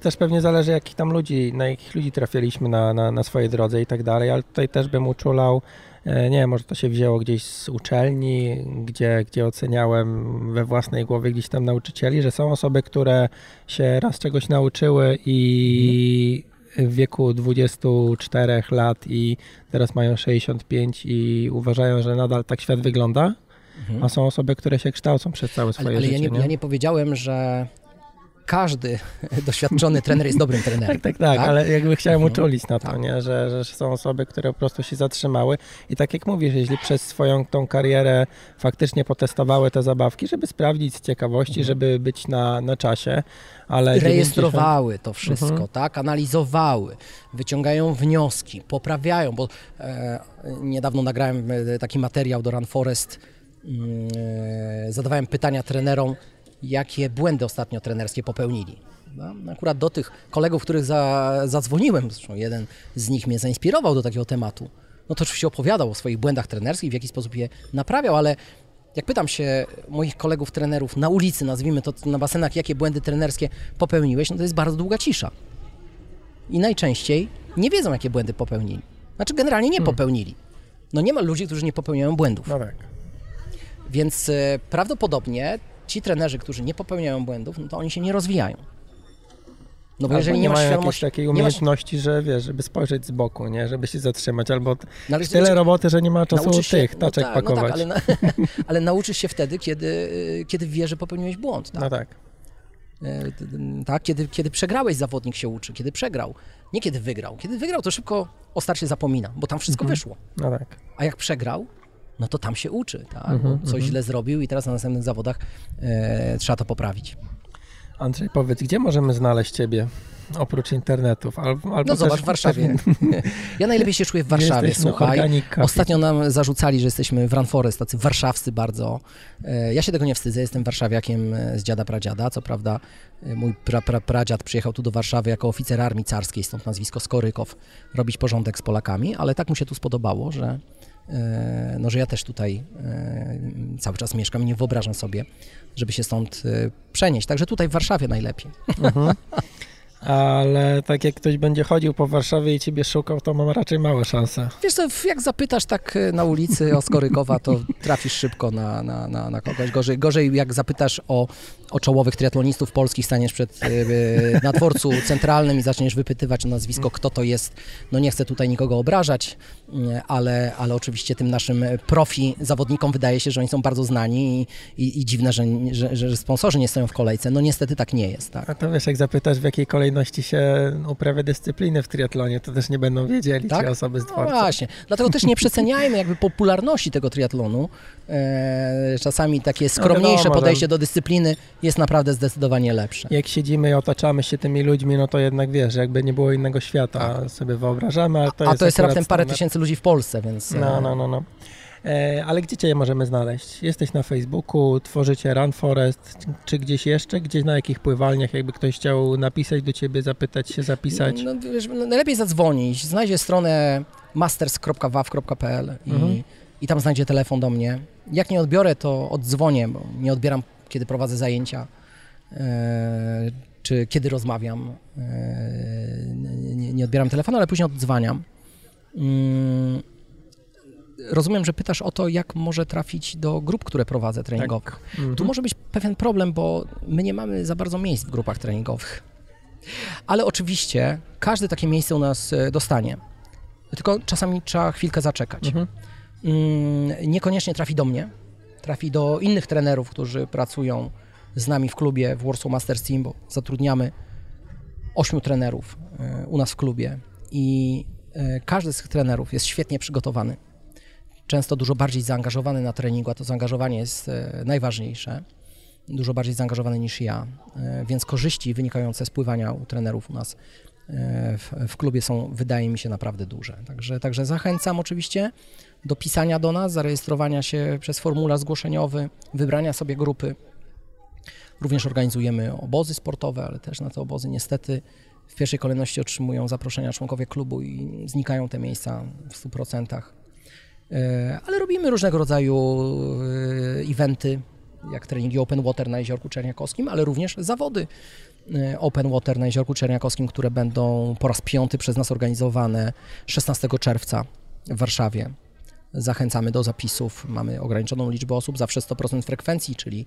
też pewnie zależy, jakich tam ludzi, na jakich ludzi trafiliśmy na, na, na swojej drodze i tak dalej, ale tutaj też bym uczulał, e, nie wiem, może to się wzięło gdzieś z uczelni, gdzie, gdzie oceniałem we własnej głowie gdzieś tam nauczycieli, że są osoby, które się raz czegoś nauczyły i w wieku 24 lat i teraz mają 65 i uważają, że nadal tak świat wygląda, mhm. a są osoby, które się kształcą przez całe swoje ale, ale życie. Ale ja nie, ja nie powiedziałem, że każdy doświadczony trener jest dobrym trenerem. tak, tak, tak, tak, ale jakby chciałem mhm. uczulić na to, tak. nie? Że, że są osoby, które po prostu się zatrzymały i tak jak mówisz, jeśli przez swoją tą karierę faktycznie potestowały te zabawki, żeby sprawdzić z ciekawości, mhm. żeby być na, na czasie, ale... Rejestrowały 90... to wszystko, mhm. tak? Analizowały, wyciągają wnioski, poprawiają, bo e, niedawno nagrałem e, taki materiał do Run Forest, mm, e, zadawałem pytania trenerom, jakie błędy ostatnio trenerskie popełnili. No, akurat do tych kolegów, których za, zadzwoniłem, zresztą jeden z nich mnie zainspirował do takiego tematu, no to oczywiście opowiadał o swoich błędach trenerskich, w jaki sposób je naprawiał, ale jak pytam się moich kolegów trenerów na ulicy, nazwijmy to na basenach, jakie błędy trenerskie popełniłeś, no to jest bardzo długa cisza. I najczęściej nie wiedzą, jakie błędy popełnili. Znaczy generalnie nie hmm. popełnili. No nie ma ludzi, którzy nie popełniają błędów. No tak. Więc e, prawdopodobnie ci trenerzy, którzy nie popełniają błędów, no to oni się nie rozwijają. No bo albo jeżeli nie, nie masz świadomości... takiej umiejętności, masz... że wiesz, żeby spojrzeć z boku, nie? Żeby się zatrzymać, albo no, tyle roboty, że nie ma czasu się... tych taczek no tak, pakować. No tak, ale, na... ale, nauczysz się wtedy, kiedy, kiedy wiesz, że popełniłeś błąd. Tak? No tak. E, tak, kiedy, kiedy przegrałeś, zawodnik się uczy, kiedy przegrał, nie kiedy wygrał. Kiedy wygrał, to szybko o starcie zapomina, bo tam wszystko mhm. wyszło. No tak. A jak przegrał, no to tam się uczy, tak? Mm-hmm, coś mm-hmm. źle zrobił i teraz na następnych zawodach e, trzeba to poprawić. Andrzej, powiedz, gdzie możemy znaleźć Ciebie? oprócz internetów. Albo, albo no zobacz, w Warszawie. ja najlepiej się czuję w Warszawie, słuchaj. Ostatnio nam zarzucali, że jesteśmy w Ranforest, tacy warszawscy bardzo. E, ja się tego nie wstydzę, jestem warszawiakiem e, z dziada pradziada, co prawda e, mój pra, pra, pradziad przyjechał tu do Warszawy jako oficer armii carskiej, stąd nazwisko Skorykow, robić porządek z Polakami, ale tak mu się tu spodobało, że no, że ja też tutaj cały czas mieszkam i nie wyobrażam sobie, żeby się stąd przenieść. Także tutaj w Warszawie najlepiej. Mhm. ale tak jak ktoś będzie chodził po Warszawie i ciebie szukał, to mam raczej małe szanse. Wiesz co, jak zapytasz tak e, na ulicy o Skorykowa, to trafisz szybko na, na, na, na kogoś. Gorzej, gorzej jak zapytasz o, o czołowych triatlonistów polskich, staniesz przed, e, na dworcu centralnym i zaczniesz wypytywać o nazwisko, kto to jest. No nie chcę tutaj nikogo obrażać, mm, ale, ale oczywiście tym naszym profi zawodnikom wydaje się, że oni są bardzo znani i, i, i dziwne, że, że, że sponsorzy nie stoją w kolejce. No niestety tak nie jest. Tak? A to wiesz, jak zapytasz w jakiej kolejce kolejności się uprawia dyscypliny w triatlonie, to też nie będą wiedzieli, tak? czy osoby z no dworca. No właśnie, dlatego też nie przeceniajmy jakby popularności tego triatlonu. E, czasami takie no skromniejsze no podejście do dyscypliny jest naprawdę zdecydowanie lepsze. Jak siedzimy i otaczamy się tymi ludźmi, no to jednak wiesz, jakby nie było innego świata, tak. sobie wyobrażamy, ale to A jest to jest raptem parę tysięcy ludzi w Polsce, więc... No, no, no, no. E, ale gdzie Cię możemy znaleźć? Jesteś na Facebooku, tworzycie Run Forest, czy gdzieś jeszcze? Gdzieś na jakich pływalniach? Jakby ktoś chciał napisać do Ciebie, zapytać się, zapisać? No, wiesz, no, najlepiej zadzwonić. Znajdzie stronę masters.waw.pl i, mhm. i tam znajdzie telefon do mnie. Jak nie odbiorę, to oddzwonię, bo nie odbieram, kiedy prowadzę zajęcia. E, czy kiedy rozmawiam, e, nie, nie, odbieram telefonu, ale później oddzwaniam. Rozumiem, że pytasz o to, jak może trafić do grup, które prowadzę treningowych. Tak. Mhm. Tu może być pewien problem, bo my nie mamy za bardzo miejsc w grupach treningowych. Ale oczywiście każde takie miejsce u nas e, dostanie. Tylko czasami trzeba chwilkę zaczekać. Mhm. Mm, niekoniecznie trafi do mnie, trafi do innych trenerów, którzy pracują z nami w klubie w Warsaw Masters Team, bo zatrudniamy ośmiu trenerów e, u nas w klubie i e, każdy z tych trenerów jest świetnie przygotowany często dużo bardziej zaangażowany na treningu, a to zaangażowanie jest e, najważniejsze, dużo bardziej zaangażowany niż ja, e, więc korzyści wynikające z pływania u trenerów u nas e, w, w klubie są, wydaje mi się, naprawdę duże. Także, także zachęcam oczywiście do pisania do nas, zarejestrowania się przez formularz zgłoszeniowy, wybrania sobie grupy. Również organizujemy obozy sportowe, ale też na te obozy niestety w pierwszej kolejności otrzymują zaproszenia członkowie klubu i znikają te miejsca w 100%. E, ale robimy różnego rodzaju e, eventy, jak treningi Open Water na Jeziorku Czerniakowskim, ale również zawody e, Open Water na Jeziorku Czerniakowskim, które będą po raz piąty przez nas organizowane 16 czerwca w Warszawie. Zachęcamy do zapisów. Mamy ograniczoną liczbę osób, zawsze 100% frekwencji, czyli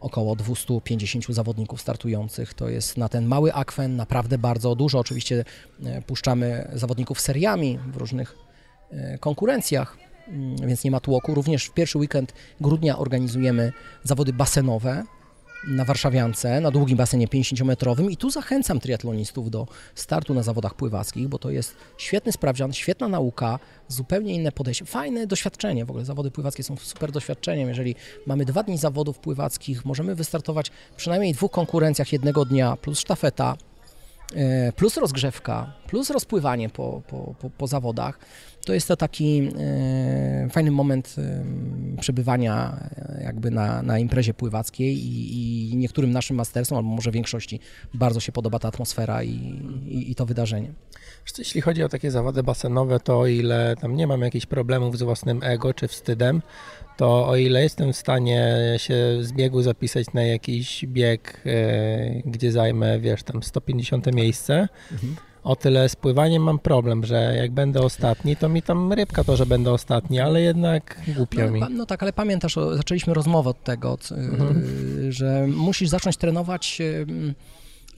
około 250 zawodników startujących. To jest na ten mały akwen naprawdę bardzo dużo. Oczywiście puszczamy zawodników seriami w różnych konkurencjach. Mm, więc nie ma tłoku. Również w pierwszy weekend grudnia organizujemy zawody basenowe na Warszawiance, na długim basenie 50-metrowym i tu zachęcam triatlonistów do startu na zawodach pływackich, bo to jest świetny sprawdzian, świetna nauka, zupełnie inne podejście, fajne doświadczenie. W ogóle zawody pływackie są super doświadczeniem. Jeżeli mamy dwa dni zawodów pływackich, możemy wystartować w przynajmniej dwóch konkurencjach jednego dnia, plus sztafeta, e, plus rozgrzewka, plus rozpływanie po, po, po, po zawodach to jest to taki e, fajny moment e, przebywania e, jakby na, na imprezie pływackiej i, i, niektórym naszym mastersom, albo może większości, bardzo się podoba ta atmosfera i, i, i to wydarzenie. Jeśli chodzi o takie zawody basenowe, to o ile tam nie mam jakichś problemów z własnym ego czy wstydem, to o ile jestem w stanie się z biegu zapisać na jakiś bieg, gdzie zajmę, wiesz, tam 150 miejsce, mhm o tyle z pływaniem mam problem, że jak będę ostatni, to mi tam rybka to, że będę ostatni, ale jednak głupio no, mi. No tak, ale pamiętasz, zaczęliśmy rozmowę od tego, mhm. Y, że musisz zacząć trenować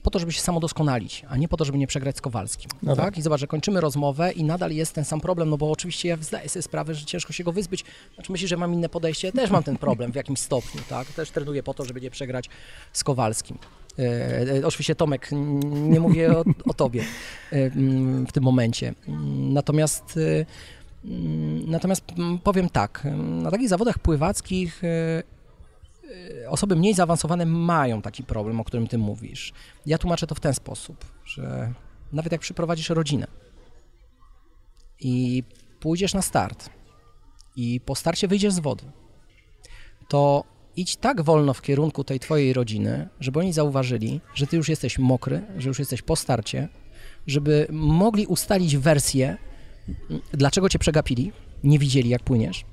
po to, żeby się samodoskonalić, a nie po to, żeby nie przegrać z Kowalskim. No tak? tak? I zobacz, że kończymy rozmowę i nadal jest ten sam problem, no bo oczywiście ja zdaję sobie sprawę, że ciężko się go wyzbyć. Znaczy myślisz, że mam inne podejście? Też mam ten problem w jakimś stopniu, tak? Też trenuję po to, żeby nie przegrać z Kowalskim. E, e, oczywiście Tomek, nie mówię o, o tobie e, w tym momencie. Natomiast, natomiast powiem tak, na takich zawodach pływackich osoby mniej zaawansowane mają taki problem, o którym ty mówisz. Ja tłumaczę to w ten sposób, że nawet jak przyprowadzisz rodzinę i pójdziesz na start i po starcie wyjdziesz z wody, to idź tak wolno w kierunku tej twojej rodziny, żeby oni zauważyli, że ty już jesteś mokry, że już jesteś po starcie, żeby mogli ustalić wersję, dlaczego cię przegapili, nie widzieli jak płyniesz.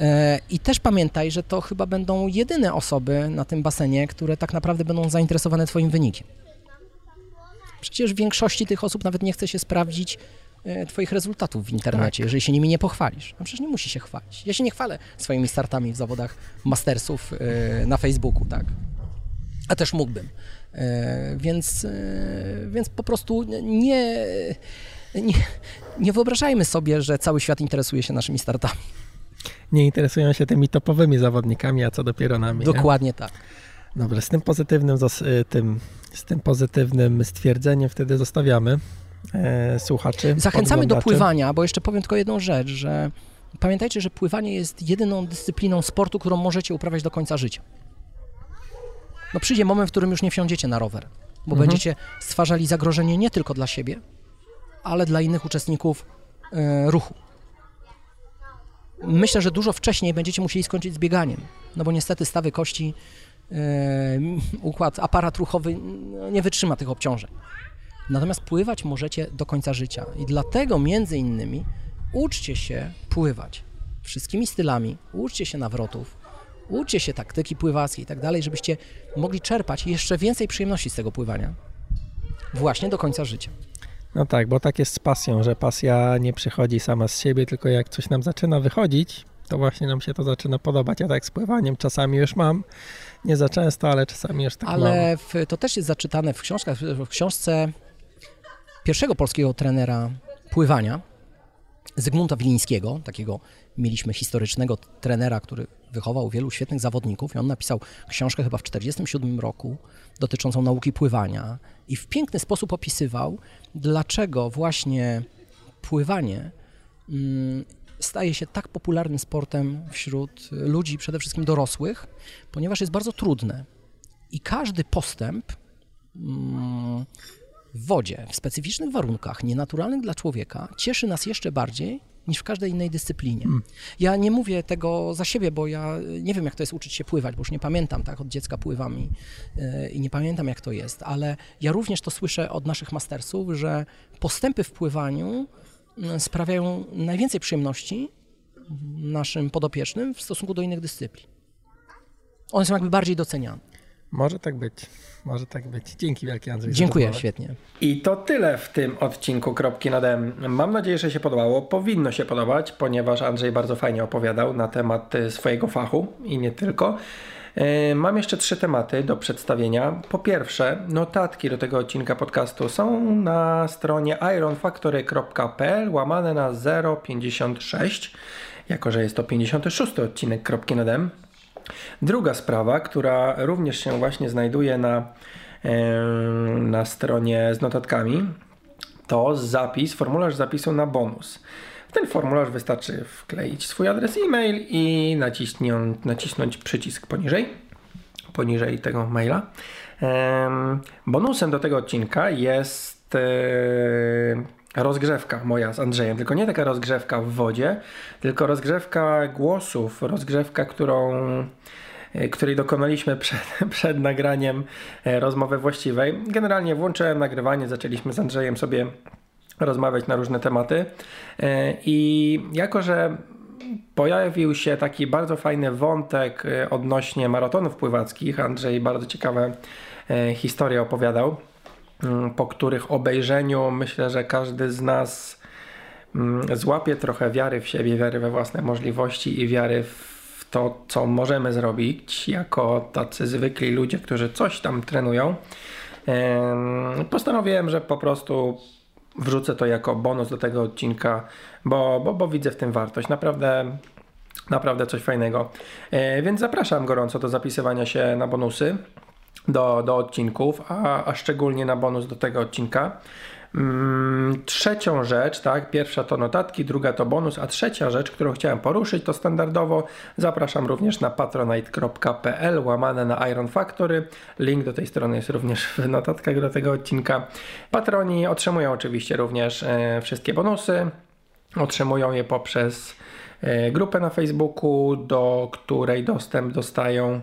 E, I też pamiętaj, że to chyba będą jedyne osoby na tym basenie, które tak naprawdę będą zainteresowane Twoim wynikiem. Przecież w większości tych osób nawet nie chce się sprawdzić Twoich rezultatów w internecie, tak. jeżeli się nimi nie pochwalisz. No przecież nie musi się chwalić. Ja się nie chwalę swoimi startami w zawodach mastersów e, na Facebooku, tak. A też mógłbym. Więc, więc po prostu nie, nie, nie wyobrażajmy sobie, że cały świat interesuje się naszymi startami nie interesują się tymi topowymi zawodnikami, a co dopiero nami. Dokładnie nie? tak. Dobrze, z tym pozytywnym, y, tym, z tym pozytywnym stwierdzeniem wtedy zostawiamy e, słuchaczy. Zachęcamy do pływania, bo jeszcze powiem tylko jedną rzecz, że pamiętajcie, że pływanie jest jedyną dyscypliną sportu, którą możecie uprawiać do końca życia. No przyjdzie moment, w którym już nie wsiądziecie na rower, bo mhm. będziecie stwarzali zagrożenie nie tylko dla siebie, ale dla innych uczestników e, ruchu myślę, że dużo wcześniej będziecie musieli skończyć z bieganiem, no bo niestety stawy kości, yy, układ, aparat ruchowy no, nie wytrzyma tych obciążeń. Natomiast pływać możecie do końca życia i dlatego między innymi uczcie się pływać wszystkimi stylami, uczcie się nawrotów, uczcie się taktyki pływackiej i tak dalej, żebyście mogli czerpać jeszcze więcej przyjemności z tego pływania właśnie do końca życia. No tak, bo tak jest z pasją, że pasja nie przychodzi sama z siebie, tylko jak coś nam zaczyna wychodzić, to właśnie nam się to zaczyna podobać. Ja tak z pływaniem czasami już mam, nie za często, ale czasami już tak ale mam. to też jest zaczytane w książkach, w książce pierwszego polskiego trenera pływania, Zygmunta Wilińskiego, takiego mieliśmy historycznego trenera, który wychował wielu świetnych zawodników i on napisał książkę chyba w 1947 roku dotyczącą nauki pływania i w piękny sposób opisywał, dlaczego właśnie pływanie mm, staje się tak popularnym sportem wśród ludzi, przede wszystkim dorosłych, ponieważ jest bardzo trudne. I każdy postęp mm, w wodzie, w specyficznych warunkach, nienaturalnych dla człowieka, cieszy nas jeszcze bardziej niż w każdej innej dyscyplinie. Hmm. Ja nie mówię tego za siebie, bo ja nie wiem, jak to jest uczyć się pływać, bo już nie pamiętam, tak, od dziecka pływam i, yy, i nie pamiętam, jak to jest, ale ja również to słyszę od naszych mastersów, że postępy w pływaniu mm, sprawiają najwięcej przyjemności naszym podopiecznym w stosunku do innych dyscyplin. One są jakby bardziej doceniane. Może tak być. Może tak być. Dzięki wielkie Andrzej. Dziękuję, świetnie. I to tyle w tym odcinku Kropki nad M. Mam nadzieję, że się podobało. Powinno się podobać, ponieważ Andrzej bardzo fajnie opowiadał na temat y, swojego fachu i nie tylko. Y, mam jeszcze trzy tematy do przedstawienia. Po pierwsze, notatki do tego odcinka podcastu są na stronie ironfactory.pl łamane na 056, jako że jest to 56 odcinek Kropki nad M. Druga sprawa, która również się właśnie znajduje na, na stronie z notatkami, to zapis, formularz zapisu na bonus. W ten formularz wystarczy wkleić swój adres e-mail i nacisnąć, przycisk poniżej, poniżej tego maila. Bonusem do tego odcinka jest rozgrzewka moja z Andrzejem, tylko nie taka rozgrzewka w wodzie, tylko rozgrzewka głosów, rozgrzewka, którą e, której dokonaliśmy przed, przed nagraniem e, rozmowy właściwej. Generalnie włączyłem nagrywanie, zaczęliśmy z Andrzejem sobie rozmawiać na różne tematy e, i jako, że pojawił się taki bardzo fajny wątek odnośnie maratonów pływackich, Andrzej bardzo ciekawe historie opowiadał, po których obejrzeniu myślę, że każdy z nas mm, złapie trochę wiary w siebie, wiary we własne możliwości i wiary w to, co możemy zrobić jako tacy zwykli ludzie, którzy coś tam trenują. Postanowiłem, że po prostu wrzucę to jako bonus do tego odcinka, bo, bo, bo widzę w tym wartość. Naprawdę naprawdę coś fajnego. E, więc zapraszam gorąco do zapisywania się na bonusy do, do odcinków, a, a szczególnie na bonus do tego odcinka, Mm, trzecią rzecz, tak, pierwsza to notatki, druga to bonus, a trzecia rzecz, którą chciałem poruszyć, to standardowo zapraszam również na patronite.pl łamane na Iron Factory. Link do tej strony jest również w notatkach do tego odcinka. Patroni otrzymują oczywiście również e, wszystkie bonusy. Otrzymują je poprzez e, grupę na Facebooku, do której dostęp dostają.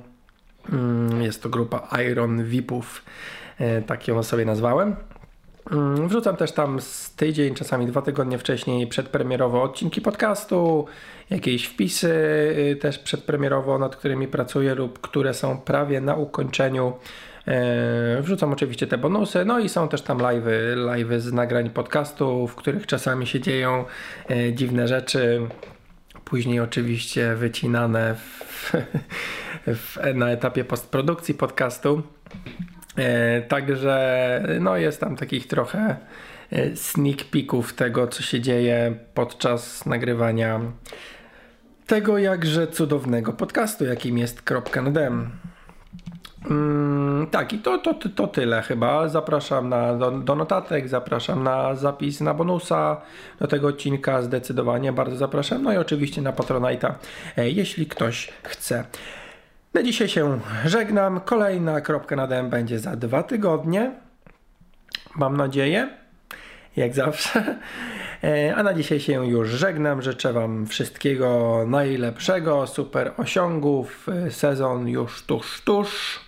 Mm, jest to grupa Iron VIPów, e, tak ją sobie nazwałem. Mm, wrzucam też tam z tydzień, czasami dwa tygodnie wcześniej przedpremierowo odcinki podcastu, jakieś wpisy y, też przedpremierowo, nad którymi pracuję lub które są prawie na ukończeniu. E, wrzucam oczywiście te bonusy, no i są też tam live'y, live'y z nagrań podcastu, w których czasami się dzieją e, dziwne rzeczy. Później oczywiście wycinane w, w, na etapie postprodukcji podcastu. E, także no jest tam takich trochę e, sneak peeków tego, co się dzieje podczas nagrywania tego jakże cudownego podcastu, jakim jest Kropka Dem. Mm, tak, i to, to, to tyle chyba. Zapraszam na, do, do, notatek, zapraszam na zapis na bonusa do tego odcinka. Zdecydowanie bardzo zapraszam. No i oczywiście na Patronite'a, e, jeśli ktoś chce. Na dzisiaj się żegnam. Kolejna kropka na dem będzie za dwa tygodnie. Mam nadzieję. Jak zawsze. E, a na dzisiaj się już żegnam. Życzę Wam wszystkiego najlepszego, super osiągów. E, sezon już tuż, tuż.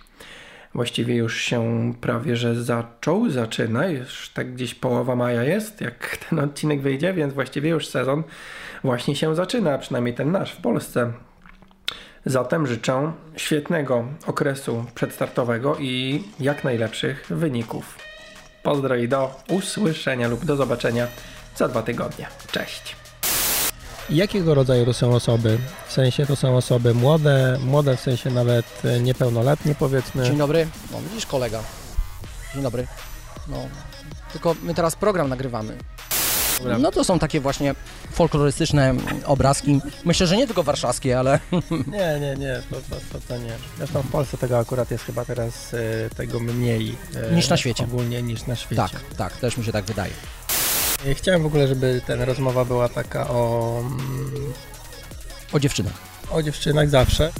Właściwie już się prawie że zaczął, zaczyna. Już tak gdzieś połowa maja jest, jak ten odcinek wyjdzie, więc właściwie już sezon właśnie się zaczyna, przynajmniej ten nasz w Polsce. Zatem życzę świetnego okresu przedstartowego i jak najlepszych wyników. Pozdro i do usłyszenia lub do zobaczenia za dwa tygodnie. Cześć. Jakiego rodzaju to są osoby? W sensie to są osoby młode, młode w sensie nawet niepełnoletnie powiedzmy. Dzień dobry. No widzisz kolega. Dzień dobry. No, tylko my teraz program nagrywamy. No to są takie właśnie folklorystyczne obrazki. Myślę, że nie tylko warszawskie, ale... Nie, nie, nie, to, to, to, to nie. Zresztą w Polsce tego akurat jest chyba teraz y, tego mniej. Y, niż na świecie. Ogólnie niż na świecie. Tak, tak, też mi się tak wydaje. Chciałem w ogóle, żeby ta rozmowa była taka o... Mm, o dziewczynach. O dziewczynach zawsze.